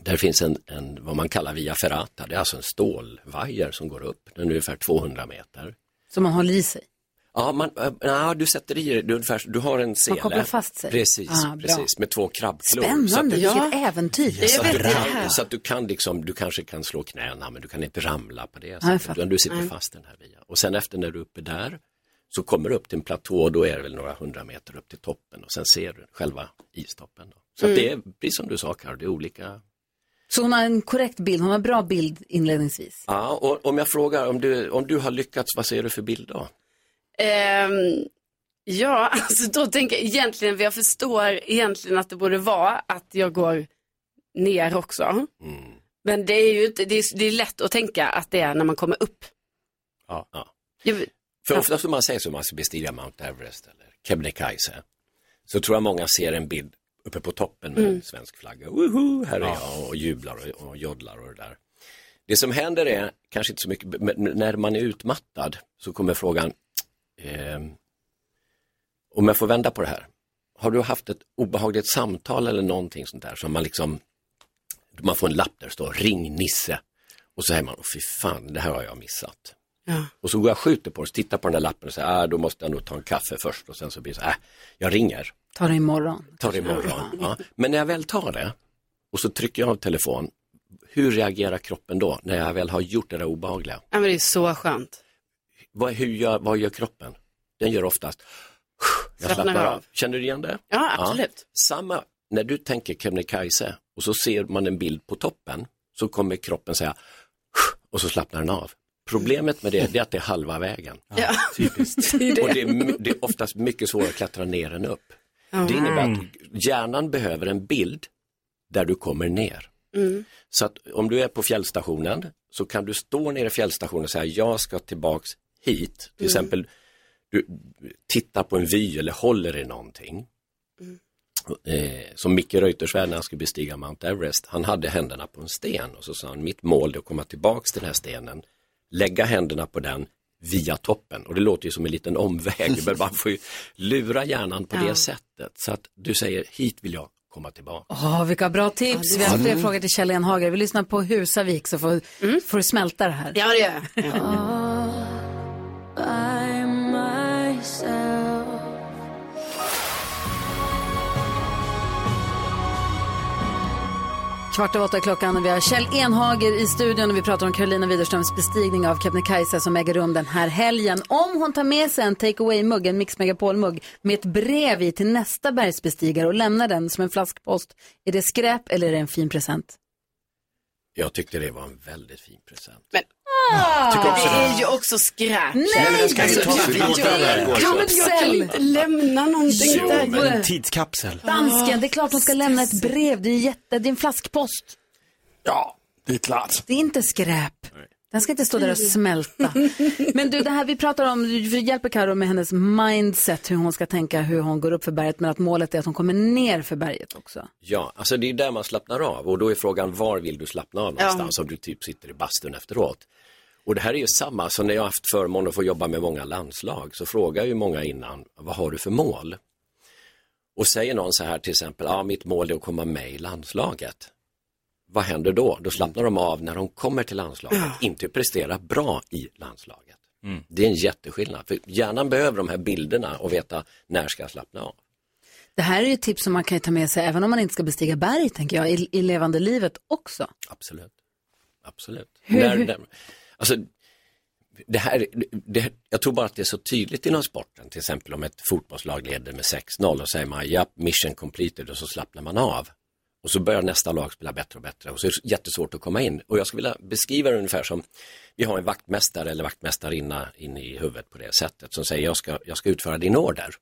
Där finns en, en vad man kallar via ferrata, det är alltså en stålvajer som går upp, den är ungefär 200 meter. Som man håller i sig. Ja, man, äh, ja, du sätter i det, du, ungefär, du har en sele. kopplar fast sig. Precis, Ah, precis, med två krabbklor. Spännande, Så att du- vilket äventyr. så, att du, så att du kan liksom, du kanske kan slå knäna men du kan inte ramla på det sättet. Utan du sitter Nej. fast den här via. Och sen efter när du är uppe där så kommer du upp till en platå och då är det väl några hundra meter upp till toppen och sen ser du själva istoppen. Då. Så att Mm. det är, precis som du sa Karo, det är olika. Så hon har en korrekt bild, hon har bra bild inledningsvis. Ja, och om jag frågar om du, om du har lyckats, vad ser du för bild då? Ehm, ja, alltså då tänker jag egentligen, jag förstår egentligen att det borde vara att jag går ner också. Men det är ju inte, det är, det är lätt att tänka att det är när man kommer upp. Ja. ja. Jag, För ofta som man säger så man ska bestiga Mount Everest eller Kebnekaise så tror jag många ser en bild uppe på toppen med Mm. en svensk flagga. Woho, här är jag och jublar och, och joddlar och det där. Det som händer är kanske inte så mycket, men när man är utmattad så kommer frågan, ehm, om jag får vända på det här, har du haft ett obehagligt samtal eller någonting sånt där som man liksom, man får en lapp där det står ring Nisse Och så säger man, "Åh, fy fan, det här har jag missat. Ja. Och så går jag och skjuter på det, tittar på den där lappen och säger, ah, då måste jag nog ta en kaffe först och sen så blir det så här, äh, jag ringer, Ta det imorgon. tar det imorgon. Ja. Men när jag väl tar det och så trycker jag av telefon, hur reagerar kroppen då när jag väl har gjort det där obehagliga? Ja, men det är så skönt. Vad, hur gör, vad gör kroppen? Den gör oftast, jag Slappnar slappnar av. av. Känner du igen det? Ja, absolut. Samma, när du tänker Kebnekaise och så ser man en bild på toppen så kommer kroppen säga och så slappnar den av. Problemet med det, är att det är halva vägen. Ja. Typiskt. Det. Och det är, det är oftast mycket svårare att klättra ner än upp. Det innebär att hjärnan behöver en bild där du kommer ner. Mm. Så att om du är på fjällstationen så kan du stå nere i fjällstationen och säga jag ska tillbaks hit. Till Mm. exempel du tittar på en vy eller håller i någonting. Eh, som Micke Reuterswärd när han skulle bestiga Mount Everest, han hade händerna på en sten och så sa han mitt mål är att komma tillbaks till den här stenen, lägga händerna på den via toppen och det låter ju som en liten omväg men man får ju lura hjärnan på Ja. det sättet så att du säger hit vill jag komma tillbaka. Åh, vilka bra tips. Vi har fler frågor till Kjell Enhager. Vi lyssnar på Husavik så får, får du smälta det här. Ja, det gör jag. Kvart över åtta är klockan och vi har Kjell Enhager i studion och vi pratar om Carolina Widerströms bestigning av Kebnekaise som äger rum den här helgen. Om hon tar med sig en take away-mugg, en Mix Megapol-mugg med ett brev i till nästa bergsbestigare och lämnar den som en flaskpost, är det skräp eller är det en fin present? Jag tyckte det var en väldigt fin present. Men också det det. är ju också skräp. Nej, ju Alltså, tas jag- kan inte lämna någonting Jo, där. men en tidskapsel. Dansken, det är klart hon ska lämna ett brev. Det är, jätte, det är en flaskpost. Ja, det är klart. Det är inte skräp. Den ska inte stå där och smälta. Men du, det här vi pratar om, du hjälper Karo med hennes mindset, hur hon ska tänka, hur hon går upp för berget, men att målet är att hon kommer ner för berget också. Ja, alltså det är där man slappnar av och då är frågan var vill du slappna av Ja. någonstans om du typ sitter i bastun efteråt. Och det här är ju samma, så när jag har haft förmånen att få jobba med många landslag så frågar ju många innan, vad har du för mål? Och säger någon så här till exempel, ja mitt mål är att komma med i landslaget. Vad händer då? Då slappnar de av när de kommer till landslaget, inte prestera bra i landslaget. Det är en jätteskillnad, för hjärnan behöver de här bilderna och veta när ska jag slappna av. Det här är ju ett tips som man kan ta med sig, även om man inte ska bestiga berg, tänker jag, i, i levande livet också. Absolut. Absolut. Hur- När, hur- när, alltså, det här, det, jag tror bara att det är så tydligt inom sporten, till exempel om ett fotbollslag leder med 6-0 och säger man ja, mission completed och så slappnar man av. Och så börjar nästa lag spela bättre och bättre och så är det jättesvårt att komma in. Och jag skulle vilja beskriva det ungefär som, vi har en vaktmästare eller vaktmästarinna inne i huvudet på det sättet som säger jag ska, jag ska utföra din order.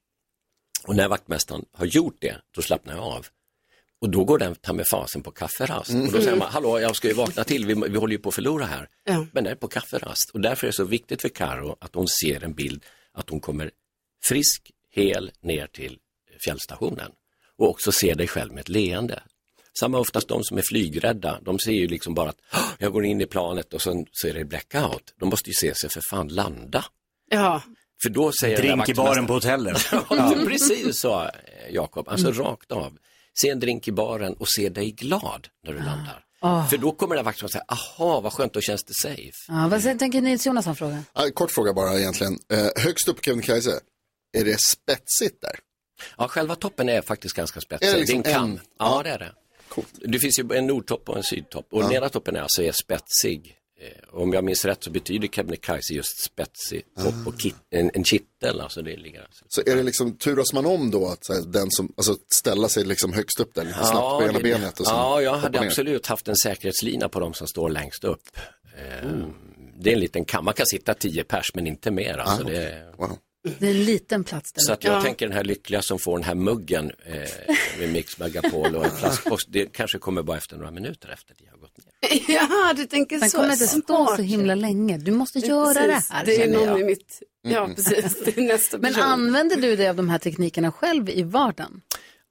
Och när vaktmästaren har gjort det, då slappnar jag av. Och då går den ta med fasen på kafferast. Och då säger man, hallå jag ska ju vakna till, vi, vi håller ju på att förlora här. Ja. Men den är på kafferast. Och därför är det så viktigt för Karo att hon ser en bild att hon kommer frisk, hel ner till fjällstationen. Och också ser dig själv med ett leende. Samma oftast de som är flygrädda, de ser ju liksom bara att "Åh, jag går in i planet och sen så är det blackout. De måste ju se sig för fan landa. Ja. För då säger Drink i baren på hotellet. Ja, precis så, Jakob. Alltså rakt av. Se en drink i baren och se dig glad när du landar. Ah. För då kommer den vakten säga, aha, vad skönt, då känns det safe. Ja, vad säger- tänker Nils Jonas fråga? Ja, kort fråga bara egentligen. Eh, högst upp på Kebnekaise, är det spetsigt där? Ja, själva toppen är faktiskt ganska spetsig. Är det det, liksom är en kam. en- Ja, det är det. Det finns ju en nordtopp och en sydtopp och Ja. nedre toppen är alltså är spetsig. Eh, Om jag minns rätt så betyder Kebnekaise just spetsig topp och kit- en, en kittel, alltså det ligger alltså. Så är det liksom, turas man om då att här, den som, alltså ställa sig liksom högst upp där lite snabbt på ena benet och sen ja, jag hade ner? absolut haft en säkerhetslina på de som står längst upp. Eh, Det är en liten kam, man kan sitta tio pers men inte mer. Alltså, Ah, det är... Det är en liten plats där. Så att jag tänker den här lyckliga som får den här muggen eh, med Mix Megapol och en flaskpost, det kanske kommer bara efter några minuter efter det har gått ner. Ja, du tänker Den så. kommer inte stå så himla länge. Du måste göra Precis, det här. Det är någon jag. i mitt, ja precis, det är nästa Men person. använder du dig av de här teknikerna själv i vardagen?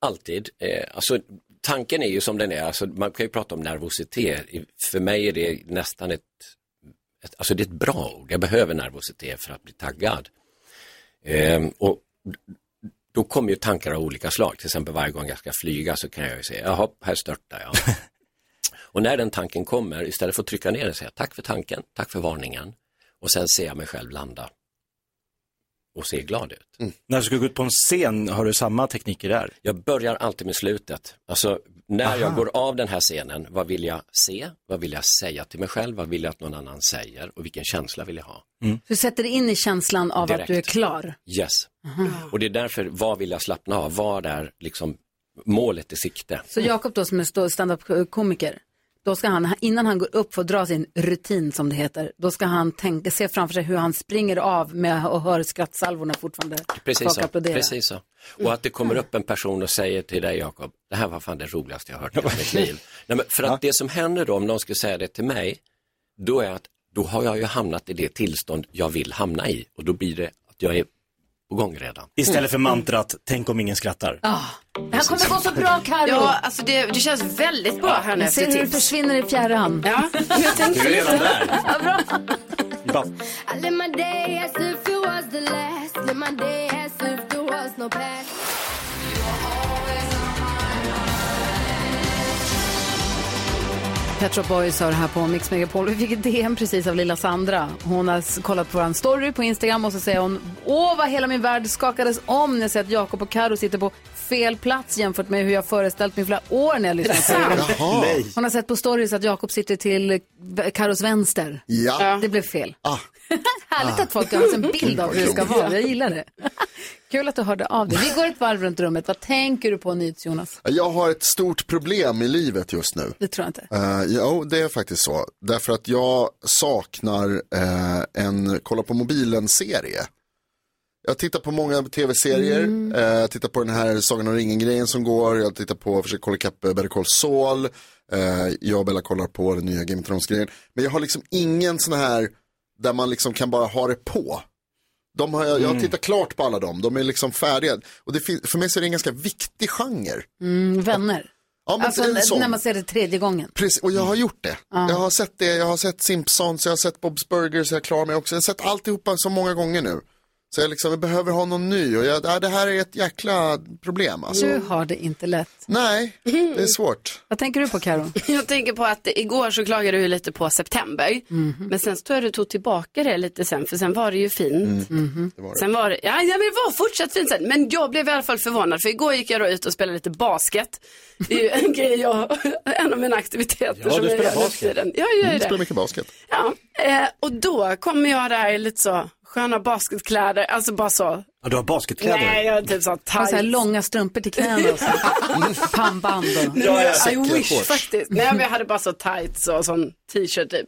Alltid. Eh, alltså, tanken är ju som den är, alltså, man kan ju prata om nervositet. För mig är det nästan ett, ett, alltså det är ett bra ord. Jag behöver nervositet för att bli taggad. Ehm, och då kommer ju tankar av olika slag. Till exempel varje gång jag ska flyga så kan jag ju säga, jaha, här störtar jag. Och när den tanken kommer, istället för att trycka ner den, säga tack för tanken, tack för varningen och sen ser jag mig själv landa och se glad ut. När du ska gå ut på en scen, har du samma tekniker där? Jag börjar alltid med slutet. Alltså när Aha. jag går av den här scenen, vad vill jag se? Vad vill jag säga till mig själv? Vad vill jag att någon annan säger? Och vilken känsla vill jag ha? Du sätter dig in i känslan av att Direkt. du är klar. Yes. Och det är därför, vad vill jag slappna av? Vad är liksom målet i sikte? Så Jakob då som är stå- stand-up-komiker, då ska han, innan han går upp för att dra sin rutin som det heter, då ska han tänka, se framför sig hur han springer av med och hör skrattsalvorna fortfarande. Precis så. Precis så. Och att det kommer upp en person och säger till dig Jakob, det här var fan det roligaste jag hört i mitt liv. Nej, men för att det som händer då, om någon skulle säga det till mig, då är att då har jag ju hamnat i det tillstånd jag vill hamna i och då blir det att jag är på gång redan. Istället för mantrat, tänk om ingen skrattar. Ah, det här kommer gå så bra Carro. Ja, alltså det, det känns väldigt bra här nu efter ser hur tips. försvinner i fjärran. Ja, jag tänkte Du är redan där. Ja, bra. Bra. I live my day as if it was the last. Live my day as if there was no past. Pet Shop Boys har det här på Mix Megapol. Vi fick ett DM precis av lilla Sandra. Hon har kollat på vår story på Instagram och så säger hon Åh, vad hela min värld skakades om när jag ser att Jakob och Karo sitter på fel plats jämfört med hur jag föreställt mig flera år när jag lyssnar på. Hon har sett på stories att Jakob sitter till eh, Karos vänster. Ja. Det blev fel. Ah. Härligt att folk har en bild av hur det ska vara. Jag gillar det. Kul att du hörde av dig. Vi går ett varv runt rummet. Vad tänker du på nyts, Jonas? Jag har ett stort problem i livet just nu. Det tror jag inte. Uh, jo, det är faktiskt så. Därför att jag saknar eh, en kolla på mobilen-serie. Jag tittar på många tv-serier. Mm. Eh, jag tittar på den här Sagan om ringen-grejen som går. Jag tittar på, försöker kolla ikapp eh, Better Call Saul. Eh, jag och Bella kollar på den nya Game of Thrones-grejen. Men jag har liksom ingen sån här där man liksom kan bara ha det på. De har, jag, jag har Mm. tittat klart på alla dem. De är liksom färdiga. Och det, fin- för mig så är det en ganska viktig genre. Mm, vänner. Ja, men alltså en sån. när man ser det tredje gången. Precis, och jag har gjort det. Ja. Jag har sett det, jag har sett Simpsons, jag har sett Bob's Burgers, jag klarar mig också. Jag har sett alltihopa så många gånger nu. Så jag, liksom, jag behöver ha någon ny och jag, ja, det här är ett jäkla problem. Alltså. Du har det inte lätt. Nej, det är svårt. Vad tänker du på Karo? Jag tänker på att igår så klagade du lite på september. Men sen så tror jag du tog tillbaka det lite sen, för sen var det ju fint. Det var det. Sen var det, ja, ja men det var fortsatt fint sen. Men jag blev i alla fall förvånad, för igår gick jag då ut och spelade lite basket. Det är ju en grej jag, en av mina aktiviteter Ja, som du jag spelar basket. tiden. Ja, jag gör Mm, det. spelar mycket basket. Ja, eh, och då kommer jag där lite så sköna basketkläder, alltså bara så. Ja, du har basketkläder? Nej, jag har typ så Har så här tights. långa strumpor till knäna och så. Pannband och... Nej, men I wish faktiskt. Nej, men jag hade bara så tights och sån t-shirt typ.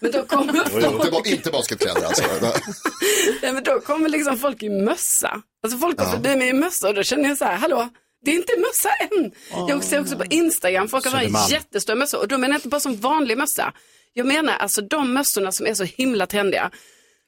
Men då kommer Inte, ba- inte basketkläder alltså. Nej, men då kommer liksom folk i mössa. Alltså folk går Ja. förbi mig i mössa och då känner jag så här, hallå, det är inte mössa än. Jag ser också på Instagram, folk har en jättestor mössa och då menar jag inte bara som vanlig mössa. Jag menar alltså de mössorna som är så himla trendiga.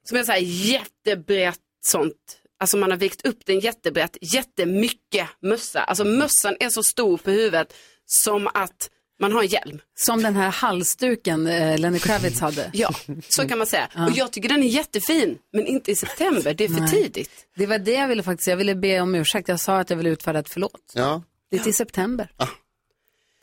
Som är så här jättebrett sånt. Alltså man har vikt upp den jättebrett, jättemycket mössa. Alltså mössan är så stor på huvudet som att man har en hjälm. Som den här halsduken eh, Lenny Kravitz hade. Ja, så kan man säga. Och jag tycker den är jättefin, men inte i september, det är för Nej. tidigt. Det var det jag ville faktiskt, jag ville be om ursäkt. Jag sa att jag ville utfärda ett förlåt. Ja. Det är till september.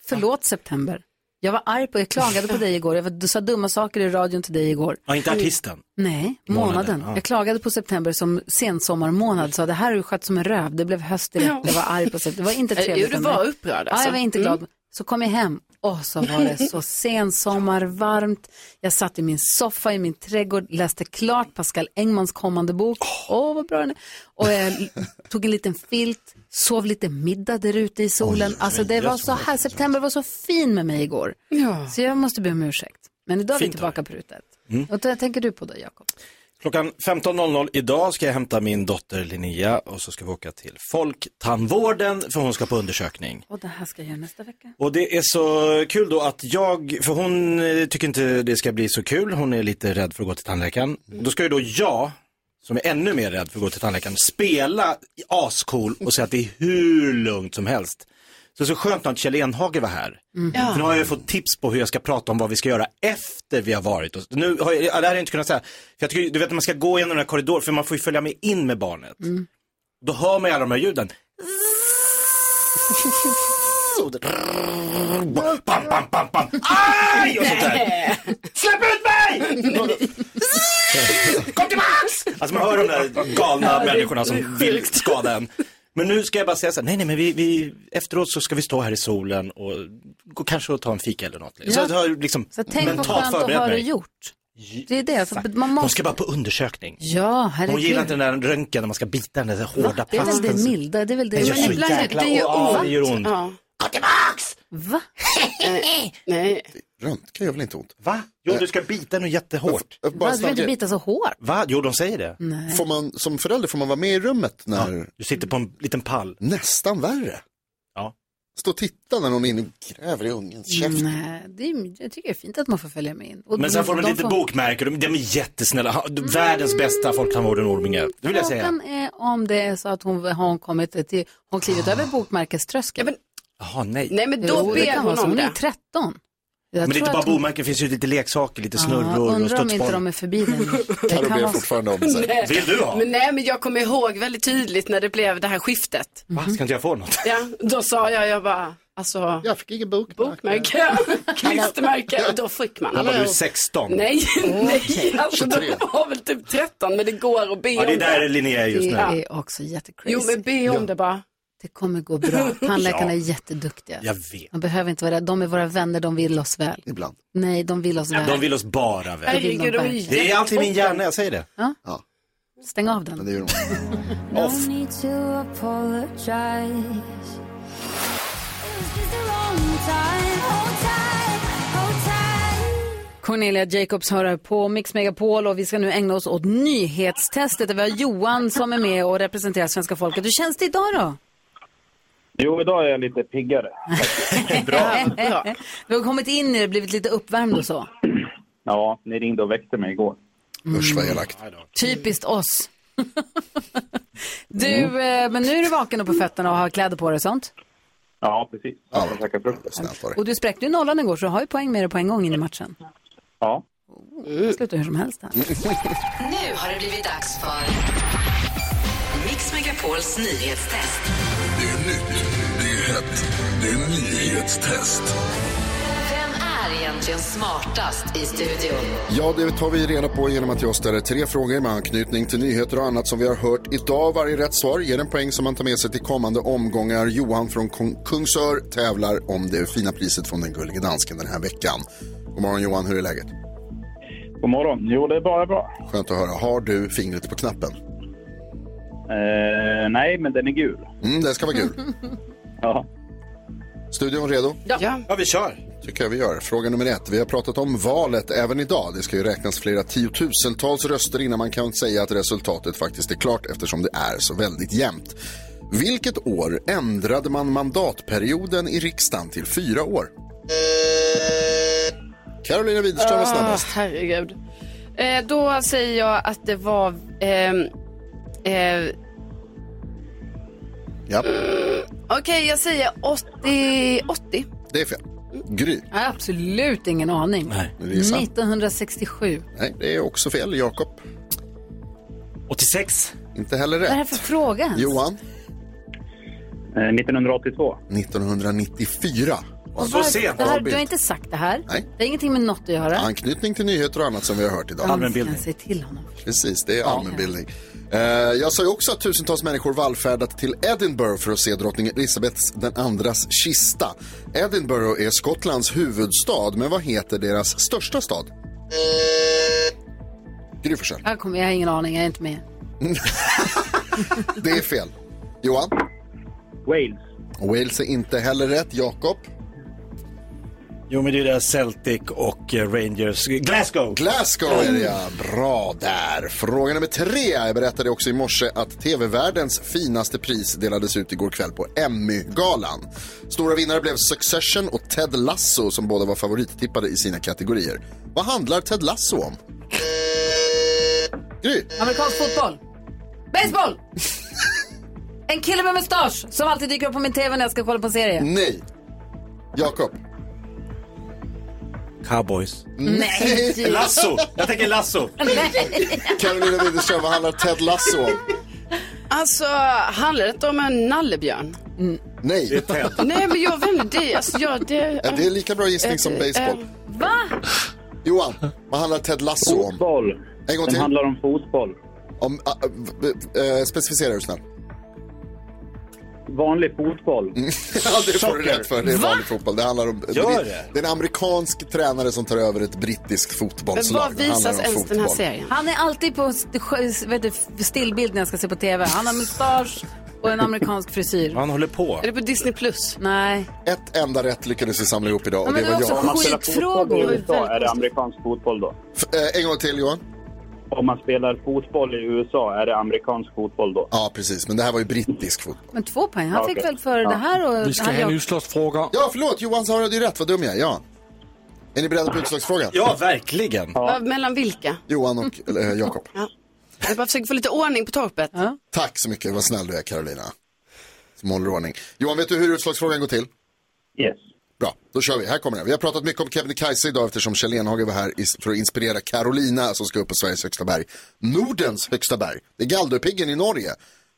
Förlåt september. Jag var arg på, jag klagade på dig igår. Jag var, du sa dumma saker i radion till dig igår. Ja, inte artisten. Nej, Månaden, månaden. ja. Jag klagade på september som sensommarmånad. Sa det här har du skött som en röv. Det blev höst direkt. Ja. Jag var arg på september. Det var inte trevligt. jo, du var upprörd, Ja, alltså. jag var inte glad. Så kom jag hem och så var det så sensommar, varmt. Jag satt i min soffa i min trädgård, läste klart Pascal Engmans kommande bok. Åh, vad bra den är. Och jag tog en liten filt, sov lite middag där ute i solen. alltså det var så här, september var så fin med mig igår. Ja. Så jag måste be om ursäkt. Men idag är vi tillbaka på ruta ett. Mm. Och vad tänker du på då, Jakob? Klockan 15.00 idag ska jag hämta min dotter Linnea och så ska vi åka till Folktandvården för hon ska på undersökning. Och det här ska jag göra nästa vecka. Och det är så kul då att jag, för hon eh, tycker inte det ska bli så kul, hon är lite rädd för att gå till tandläkaren. Då ska ju då jag, som är ännu mer rädd för att gå till tandläkaren, spela ascool och säga att det är hur lugnt som helst. Så det är så skönt att Kjell Enhage var här. Ja. För nu har jag ju fått tips på hur jag ska prata om vad vi ska göra efter vi har varit. Och nu har jag, ja, det här har jag inte kunnat säga. För jag tycker, du vet när man ska gå genom den här korridoren, för man får ju följa med in med barnet. Då hör man ju alla de här ljuden. Bam, bam, bam, bam. Aj! Och sånt där. Släpp ut mig! Kom tillbaks! Alltså man hör de där galna människorna som vill skada en. Men nu ska jag bara säga så här, nej nej men vi, vi, efteråt så ska vi stå här i solen och gå kanske och ta en fika eller något. Så Ja. jag har liksom Så tänk vad skönt att ha det gjort. Det är det. Alltså, man De måste... ska bara på undersökning. Ja, herregud. Hon gillar inte den där röntgen när man ska bita den där hårda Det är väl det plasten. milda, det är väl det. Det gör så jäkla det gör ont. ont. Ja. Va? Nej. Röntgen gör väl inte ont? Va? Jo, du ska bita den jättehårt. Bara Va, du vill inte snabbare. bita så hårt? Va? Jo, de säger det. Nej. Får man, som förälder får man vara med i rummet när... Du sitter på en liten pall. Nästan värre. Ja. Stå och titta när någon är inne och gräver i ungens käft. Nej, det är, jag tycker det är fint att man får följa med in. Och Men sen får de de lite bokmärke, de, de är jättesnälla. Ha- Världens bästa folktandvården Orminge, det vill jag säga. Frågan är om det är så att hon har kommit till, hon klivit över bokmärkeströskeln. Jaha, nej. Nej men då Jo, det ber kan hon så. om Hon är det. 13. Jag Men det är inte bara bomärken, det finns ju lite leksaker, lite snurror och undrar om inte studsboll. de är förbi den. Det Carro kan ber vara fortfarande om sig. Vill du ha? Men nej, men jag kommer ihåg väldigt tydligt när det blev det här skiftet. Va, ska inte jag få något? Ja, då sa jag, jag bara, alltså. Jag fick ingen bokmärke. Bokmärke, klistermärke, och då fick man. Då var du 16. Nej, nej, alltså de 23. var väl typ 13, men det går att be Ja, det är om där Linnea är just Det nu. är också jättecrazy. Jo, men be om det bara. Det kommer gå bra. Tandläkarna Ja. är jätteduktiga. Jag vet. Man behöver inte vara rädd. De är våra vänner, de vill oss väl. Ibland. Nej, de vill oss väl. De vill oss bara väl. Herregud, de är verkligen. Det är alltid min hjärna, jag säger det. Stäng av Men den. det gör de. Off. Cornelia Jacobs hör här på Mix Megapol och vi ska nu ägna oss åt nyhetstestet där vi har Johan som är med och representerar svenska folket. Hur känns det idag då? Jo, idag är jag lite piggare. Bra. Du har kommit in i det, blivit lite uppvärmd och så. Ja, ni ringde och väckte mig igår. Usch vad elakt. Typiskt oss. du, eh, men nu är du vaken och på fötterna och har kläder på dig och sånt. Ja, precis. Ja. Och du spräckte ju nollan igår så du har ju poäng med dig på en gång in i matchen. Ja. Det slutar hur som helst här. Nu har det blivit dags för Megapols nyhetstest. Det är nytt, det är hett, det är nyhetstest. Vem är egentligen smartast i studion? Ja, det tar vi reda på genom att jag ställer tre frågor med anknytning till nyheter och annat som vi har hört idag. Varje rätt svar ger en poäng som man tar med sig till kommande omgångar. Johan från Kung- Kungsör tävlar om det fina priset från den gullige dansken den här veckan. God morgon Johan, hur är läget? God morgon. Jo, det är bara bra. Skönt att höra. Har du fingret på knappen? Eh, nej, men den är gul. Mm, det ska vara gul. Ja. Studion redo? Ja. Ja, vi kör. tycker jag vi gör. Fråga nummer ett. Vi har pratat om valet även idag. Det ska ju räknas flera tiotusentals röster innan man kan säga att resultatet faktiskt är klart eftersom det är så väldigt jämnt. Vilket år ändrade man mandatperioden i riksdagen till fyra år? Carolina Widerström var Ah, snabbast. herregud. Eh, då säger jag att det var... ehm, eh, Ja, Okej, jag säger 80... 80. det är fel. Gry. Jag har absolut ingen aning. Nej. Vill du gissa? 1967. Nej, det är också fel. Jakob. 86. Inte heller Vad är det här rätt. för fråga ens? Johan. Eh, 1982. 1994. Och Så sent. det här, Carl du har inte sagt det här. Nej. Det har ingenting med något att göra. Anknytning till nyheter och annat som vi har hört idag. Allmänbildning. Till honom. Precis, det är allmänbildning. Eh, jag sa ju också att tusentals människor vallfärdat till Edinburgh för att se drottning Elizabeths den andras kista. Edinburgh är Skottlands huvudstad, men vad heter deras största stad? Gry kommer, jag har ingen aning, jag är inte med. Det är fel. Johan? Wales. Wales är inte heller rätt. Jakob? Jo, men det är där Celtic och eh, Rangers. Glasgow! Glasgow är det ja. Bra där. Fråga nummer tre. Jag berättade också i morse att TV-världens finaste pris delades ut igår kväll på Emmy-galan. Stora vinnare blev Succession och Ted Lasso som båda var favorittippade i sina kategorier. Vad handlar Ted Lasso om? Gry? Amerikansk fotboll. Baseball! en kille med mustasch som alltid dyker upp på min tv när jag ska kolla på en serie. Nej. Jakob? Cowboys. Nej. Lasso! Jag tänker Lasso. Nej. Carolina Widerström, vad handlar Ted Lasso om? Alltså, handlar det om en nallebjörn? Nej. Det är Ted. Nej, men jag vet inte. Det, alltså, jag, det, Ja, det är lika bra gissning som Eh, baseball. eh, Va? Johan, vad handlar Ted Lasso om? Fotboll. En gång Den till. handlar om fotboll. Om, äh, specificera du snäll. Vanlig fotboll. ja, det får du rätt för. Det är vanlig fotboll. Det handlar om... Gör det? det är en amerikansk tränare som tar över ett brittiskt fotbollslag. Men var Det handlar visas ens den här serien? Han är alltid på vet du, stillbild när jag ska se på TV. Han har mustasch och en amerikansk frisyr. Han håller på. Är det på Disney Plus? Nej. Ett enda rätt lyckades vi samla ihop idag och Ja, men det det var är också jag. Om man spelar Skitfrågor. fotboll i USA är det amerikansk fotboll då? F- eh, en gång till Johan. Om man spelar fotboll i USA är det amerikansk fotboll då? Ja, precis. Men det här var ju brittisk fotboll. Men två poäng. Han Ja, fick okej. väl för Ja. det här och... Vi ska ha en utslagsfråga. Ja, förlåt. Johan sa hade ju rätt. Vad dum jag är. Ja. Är ni beredda på utslagsfrågan? Ja, verkligen. Va, Mellan vilka? Johan och äh, Jakob. Ja. Jag bara försöker få lite ordning på torpet. Tack så mycket. Vad snäll du är, Carolina. Som håller ordning. Johan, vet du hur utslagsfrågan går till? Yes. Bra, då kör vi. Här kommer den. Vi har pratat mycket om Kebnekaise idag eftersom Kjell Enhage var här för att inspirera Carolina som ska upp på Sveriges högsta berg. Nordens högsta berg. Det är Galdhöpiggen i Norge.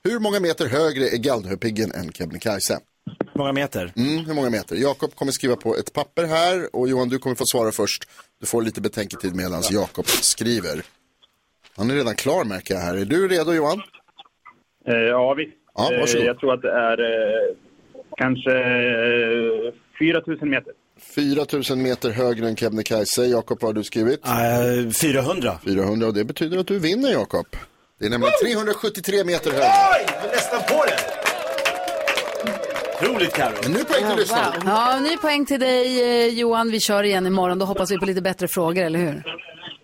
Hur många meter högre är Galdhöpiggen än Kebnekaise? Hur många meter? Mm, hur många meter? Jakob kommer skriva på ett papper här och Johan du kommer få svara först. Du får lite betänketid medan Jakob skriver. Han är redan klar märker jag här. Är du redo Johan? Eh, ja, visst. Ja, Eh, varsågod. jag tror att det är eh, kanske eh, 4 000 meter. 4000 meter högre än Kebnekaise. Jakob, vad har du skrivit? Uh, 400. 400 och det betyder att du vinner Jakob. Det är nämligen 373 meter högre. Oj, jag nästan på det. Roligt Carro. Men nu poäng till lyssnarna. Ja, ny poäng till dig eh, Johan. Vi kör igen imorgon. Då hoppas vi på lite bättre frågor, eller hur?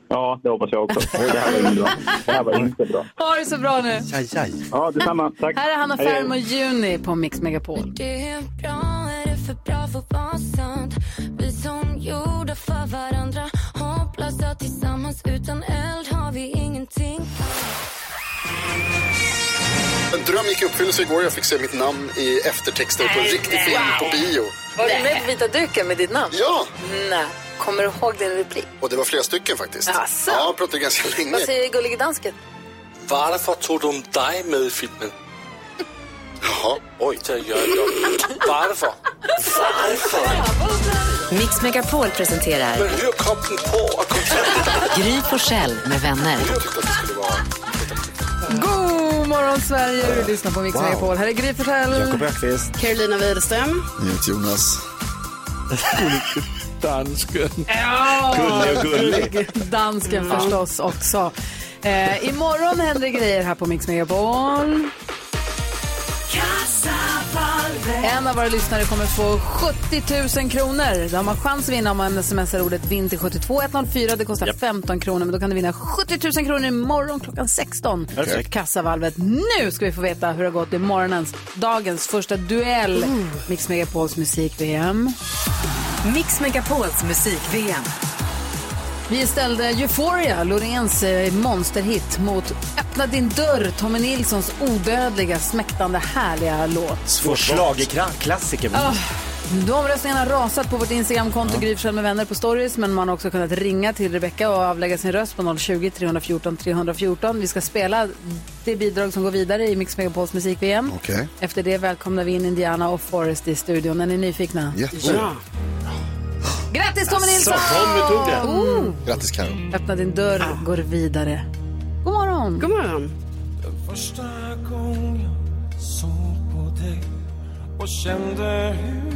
Ja, det hoppas jag också. Det här var inte bra. Det här var inte bra. Ha det så bra nu. Ja, detsamma. Tack. Här är Hanna. Ferm och Juni på Mix Megapol. Det är bra, är det för bra för att vara sant? Vi som gjorda för varandra Hopplösa tillsammans utan eld har vi ingenting En dröm gick i uppfyllelse igår. Jag fick se mitt namn i eftertexter på en riktig film på bio. Var du med på vita duken med ditt namn? Ja! Nej. Kommer du ihåg din replik? Och det var flera stycken faktiskt. Jaså? Ja, jag pratade ganska länge. Vad säger gullige dansken? Varför tog de dig med i filmen? Jaha. Oj, det gör jag. Varför? Varför? Mix Megapol presenterar Men hur kom den på att Gry Forssell med vänner. God morgon Sverige! Du lyssnar på Mix Wow. Megapol. Här är Gry Forssell. Jakob Öqvist. Carolina Widerström. Jonas. Dansken. Ja, Gullig och gullig. Dansken förstås också. Eh, imorgon händer det grejer här på Mix Megapol. En av våra lyssnare kommer få 70 000 kronor. De har chans att vinna om man smsar ordet vinn till 72104. Det kostar 15 kronor, men då kan du vinna 70 000 kronor imorgon klockan 16. Perfekt. Kassavalvet. Nu ska vi få veta hur det har gått i morgonens, dagens första duell. Mix Megapols musik-VM. Mix Megapols musik-VM. Vi ställde Euphoria, Loreens eh, monsterhit, mot Öppna din dörr, Tommy Nilssons odödliga, smäktande, härliga låt. Vår schlagerklassiker. Ah, de omröstningarna har rasat på vårt Instagramkonto, Gry Forssell med vänner på stories, men man har också kunnat ringa till Rebecca och avlägga sin röst på 020-314 314. Vi ska spela det bidrag som går vidare i Mix Megapols musik-VM. Okej. Efter det välkomnar vi in Indiana och Forrest i studion. Är ni nyfikna? Jätte. Grattis Tommy Nilsson! Tommy tog det. Oh! Grattis Karo. Öppna din dörr, går vidare. God morgon! God morgon. Första gången jag såg på dig och kände hur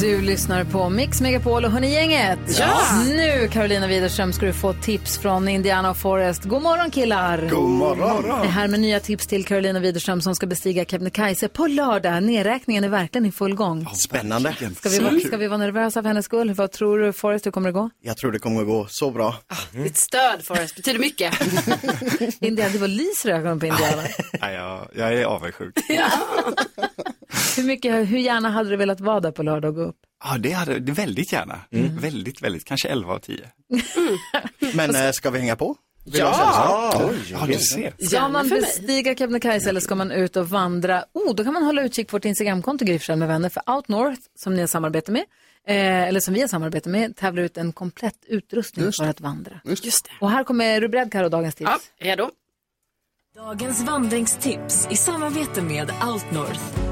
Du lyssnar på Mix Megapol och hörni gänget. Ja! Nu Carolina Widerström ska du få tips från Indiana Forest. God morgon killar! God morgon. Det är här med nya tips till Carolina Widerström som ska bestiga Kebnekaise på lördag. Nedräkningen är verkligen i full gång. Spännande. Ska vi, vara, ska vi vara nervösa för hennes skull? Vad tror du Forest, hur kommer det gå? Jag tror det kommer att gå så bra. Ditt stöd Forrest betyder mycket. Indiana, det var lyser i ögonen på Indiana. Ja, jag, jag är avundsjuk. hur, mycket, hur gärna hade du velat vara där på lördag och? Ja, det hade det väldigt gärna. Väldigt, väldigt. Kanske 11 av 10. Men äh, ska vi hänga på? Vill Ja! Oj, ja, du ser. Ska man bestiga Kebnekaise eller ska man ut och vandra? Oh, då kan man hålla utkik på vårt Instagramkonto Gry Forssell med vänner. För Out North, som ni har samarbete med, eh, eller som vi har samarbete med, tävlar ut en komplett utrustning Just för att vandra. Just Och här kommer, beredd Karo, dagens tips? Ja, redo. Dagens vandringstips i samarbete med Outnorth.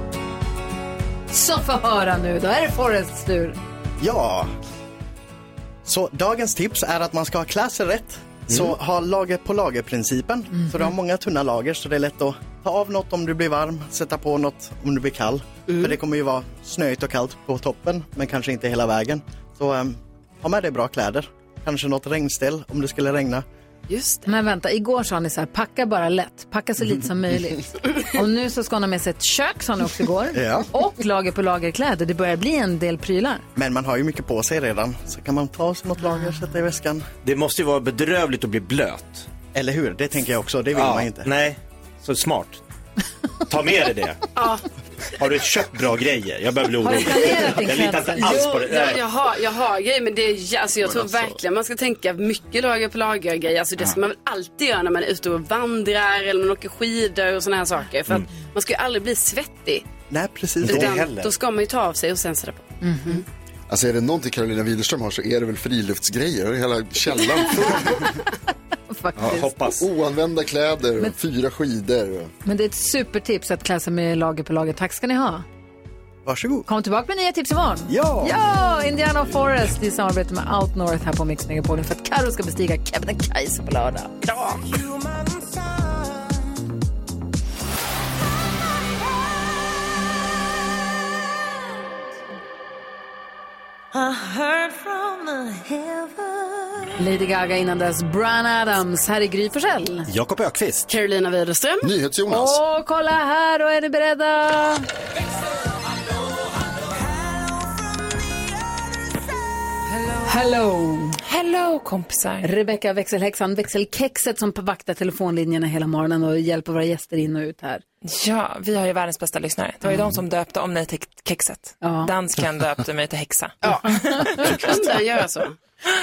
Så få höra nu, då är det Forrests tur. Ja. Så dagens tips är att man ska ha sig rätt. Så Mm. ha lager på lager-principen. Mhm. Så du har många tunna lager så det är lätt att ta av något om du blir varm, sätta på något om du blir kall. Mm. För det kommer ju vara snöigt och kallt på toppen men kanske inte hela vägen. Så um, ha med dig bra kläder. Kanske något regnställ om det skulle regna. Just det. Men vänta, igår sa ni så här, packa bara lätt, packa så lite som möjligt. Och nu så ska ni ha med sig ett kök, sa ni också igår. Ja. Och lager på lagerkläder, det börjar bli en del prylar. Men man har ju mycket på sig redan. Så kan man ta sig något lager, sätta i väskan. Det måste ju vara bedrövligt att bli blöt. Eller hur? Det tänker jag också. Det vill Ja, man inte. Nej, så smart. Ta med dig det. Har du köpt bra grejer? Jag börjar bli Har du orolig. Jag litar inte alls på det. Jag, Nej. jag, har, jag har grejer men det är, alltså, jag Men tror alltså- verkligen man ska tänka mycket lager på lager grejer. Alltså, det ska man väl alltid göra när man är ute och vandrar eller man åker skidor och sådana här saker. För att man ska ju aldrig bli svettig. Nej, precis. Utan, då ska man ju ta av sig och sen sätta på. Alltså är det någonting Carolina Widerström har så är det väl friluftsgrejer. Hela källaren full. Faktiskt. Ja, hoppas. Oanvända kläder, Men- fyra skidor. Men det är ett supertips att klä sig med lager på lager. Tack ska ni ha. Varsågod. Kom tillbaka med nya tips imorgon. Ja! Ja, Indiana Forest i samarbete med Outnorth här på Mix Megapol för att Karo ska bestiga Kebnekaise på lördag. Bra! Lady Gaga innan dess, Brian Adams. Här är Gry Forssell. Jakob Ökvist. Carolina Widerström. NyhetsJonas. Åh, kolla här, och är ni beredda? Hello! Hello kompisar! Rebecka växelhäxan, växelkexet som vaktar telefonlinjerna hela morgonen och hjälper våra gäster in och ut här. Ja, vi har ju världens bästa lyssnare. Det var ju Mm. de som döpte om mig till kexet. Dansken döpte mig till häxa. Ja, kunde han göra så?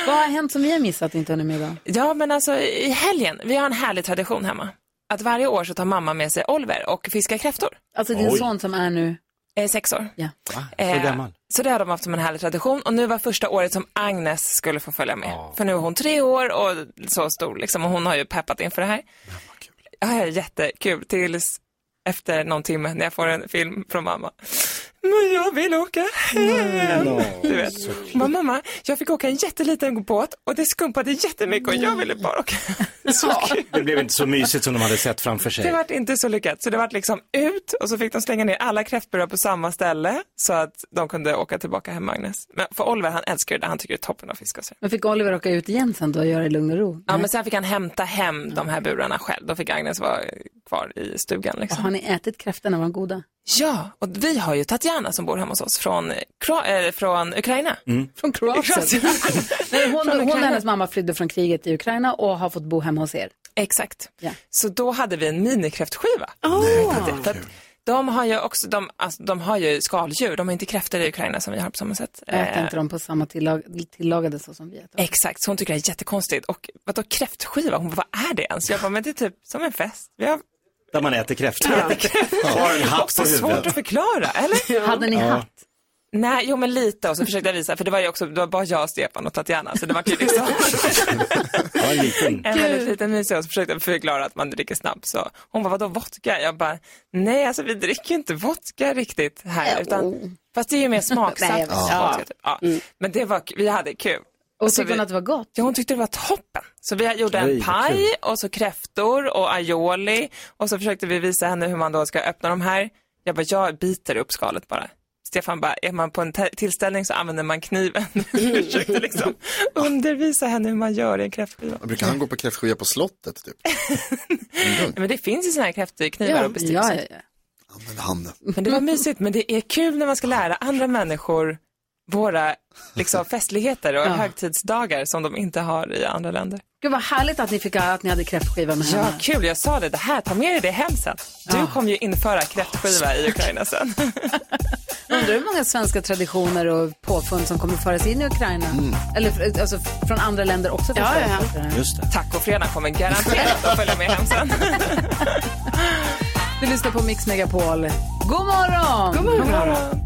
Vad har hänt som vi har missat inte hunnit med idag? Ja, men alltså i helgen, vi har en härlig tradition hemma. Att varje år så tar mamma med sig Oliver och fiskar kräftor. Alltså din son som är nu? Eh, sex år. Ja. Eh, Så det har de haft som en härlig tradition och nu var första året som Agnes skulle få följa med. För nu är hon tre år och så stor liksom och hon har ju peppat inför det här. Ja, jättekul tills efter någon timme när jag får en film från mamma. Men jag vill åka hem. Du vet. Bara, mamma, jag fick åka en jätteliten båt och det skumpade jättemycket och jag ville bara åka. Så kul. Det blev inte så mysigt som de hade sett framför sig. Det vart inte så lyckat. Så det vart liksom ut och så fick de slänga ner alla kräftburar på samma ställe så att de kunde åka tillbaka hem, Agnes. Men för Oliver, han älskar det. Han tycker det är toppen att fiska. Så. Men fick Oliver åka ut igen sen då och göra det i lugn och ro? Ja, men sen fick han hämta hem de här burarna själv. Då fick Agnes vara kvar i stugan. Liksom. Har ni ätit kräftorna, var de goda? Ja, och vi har ju Tatjana som bor hemma hos oss från, Kro- äh, från Ukraina. Från Kroatien? Nej, hon, Från hon och hennes mamma flydde från kriget i Ukraina och har fått bo hemma hos er. Exakt. Ja. Så då hade vi en minikräftskiva. För att de har ju också, de, alltså, de har ju skaldjur, de har inte kräftor i Ukraina som vi har på samma sätt. Äter Eh, inte de på samma tillag, tillagade så som vi äter? Exakt, så hon tycker det är jättekonstigt. Och vadå kräftskiva? Hon bara, vad är det ens? Jag bara, men det är typ som en fest. Vi har Där man äter kräftor. Har en hatt på så svårt att huvudet. förklara, eller? Hade ni Ja. hatt? Nej, jo men lite och så försökte jag visa, för det var ju också, det var bara jag, Stefan och Tatjana, så det var ju liksom Ja, en liten. en väldigt liten mysig och så försökte jag förklara att man dricker snabbt. Så hon bara, vadå vodka? Jag bara, nej alltså vi dricker ju inte vodka riktigt här, utan, fast det är ju mer smaksatt Nej, jag vet. vodka. Typ. Ja. Men det var, vi hade kul. Och Så tyckte hon att det var gott? Ja, hon tyckte det var toppen. Så vi gjorde en paj och så kräftor och aioli och så försökte vi visa henne hur man då ska öppna de här. Jag bara, jag biter upp skalet bara. Stefan bara, är man på en tillställning så använder man kniven. Försökte liksom undervisa henne hur man gör i en kräftskiva. Brukar han gå på kräftskiva på slottet typ? Men det finns ju sådana här kräftknivar Ja, och bestick. ja, ja, ja. Men det var mysigt, men det är kul när man ska lära andra människor våra liksom, festligheter och Ja. högtidsdagar som de inte har i andra länder. Gud vad härligt att ni fick att ni hade kräftskiva med Ja, henne. kul. Jag sa det. Det här, ta med dig det hem sen. Du kommer ju införa kräftskiva i Ukraina sen. Undrar hur många svenska traditioner och påfund som kommer föras in i Ukraina? Eller alltså, från andra länder också. Ja, förstås. ja, ja. Just det. Tacofredag kommer garanterat att följa med hem sen. Du lyssnar på Mix Megapol. God morgon! God morgon.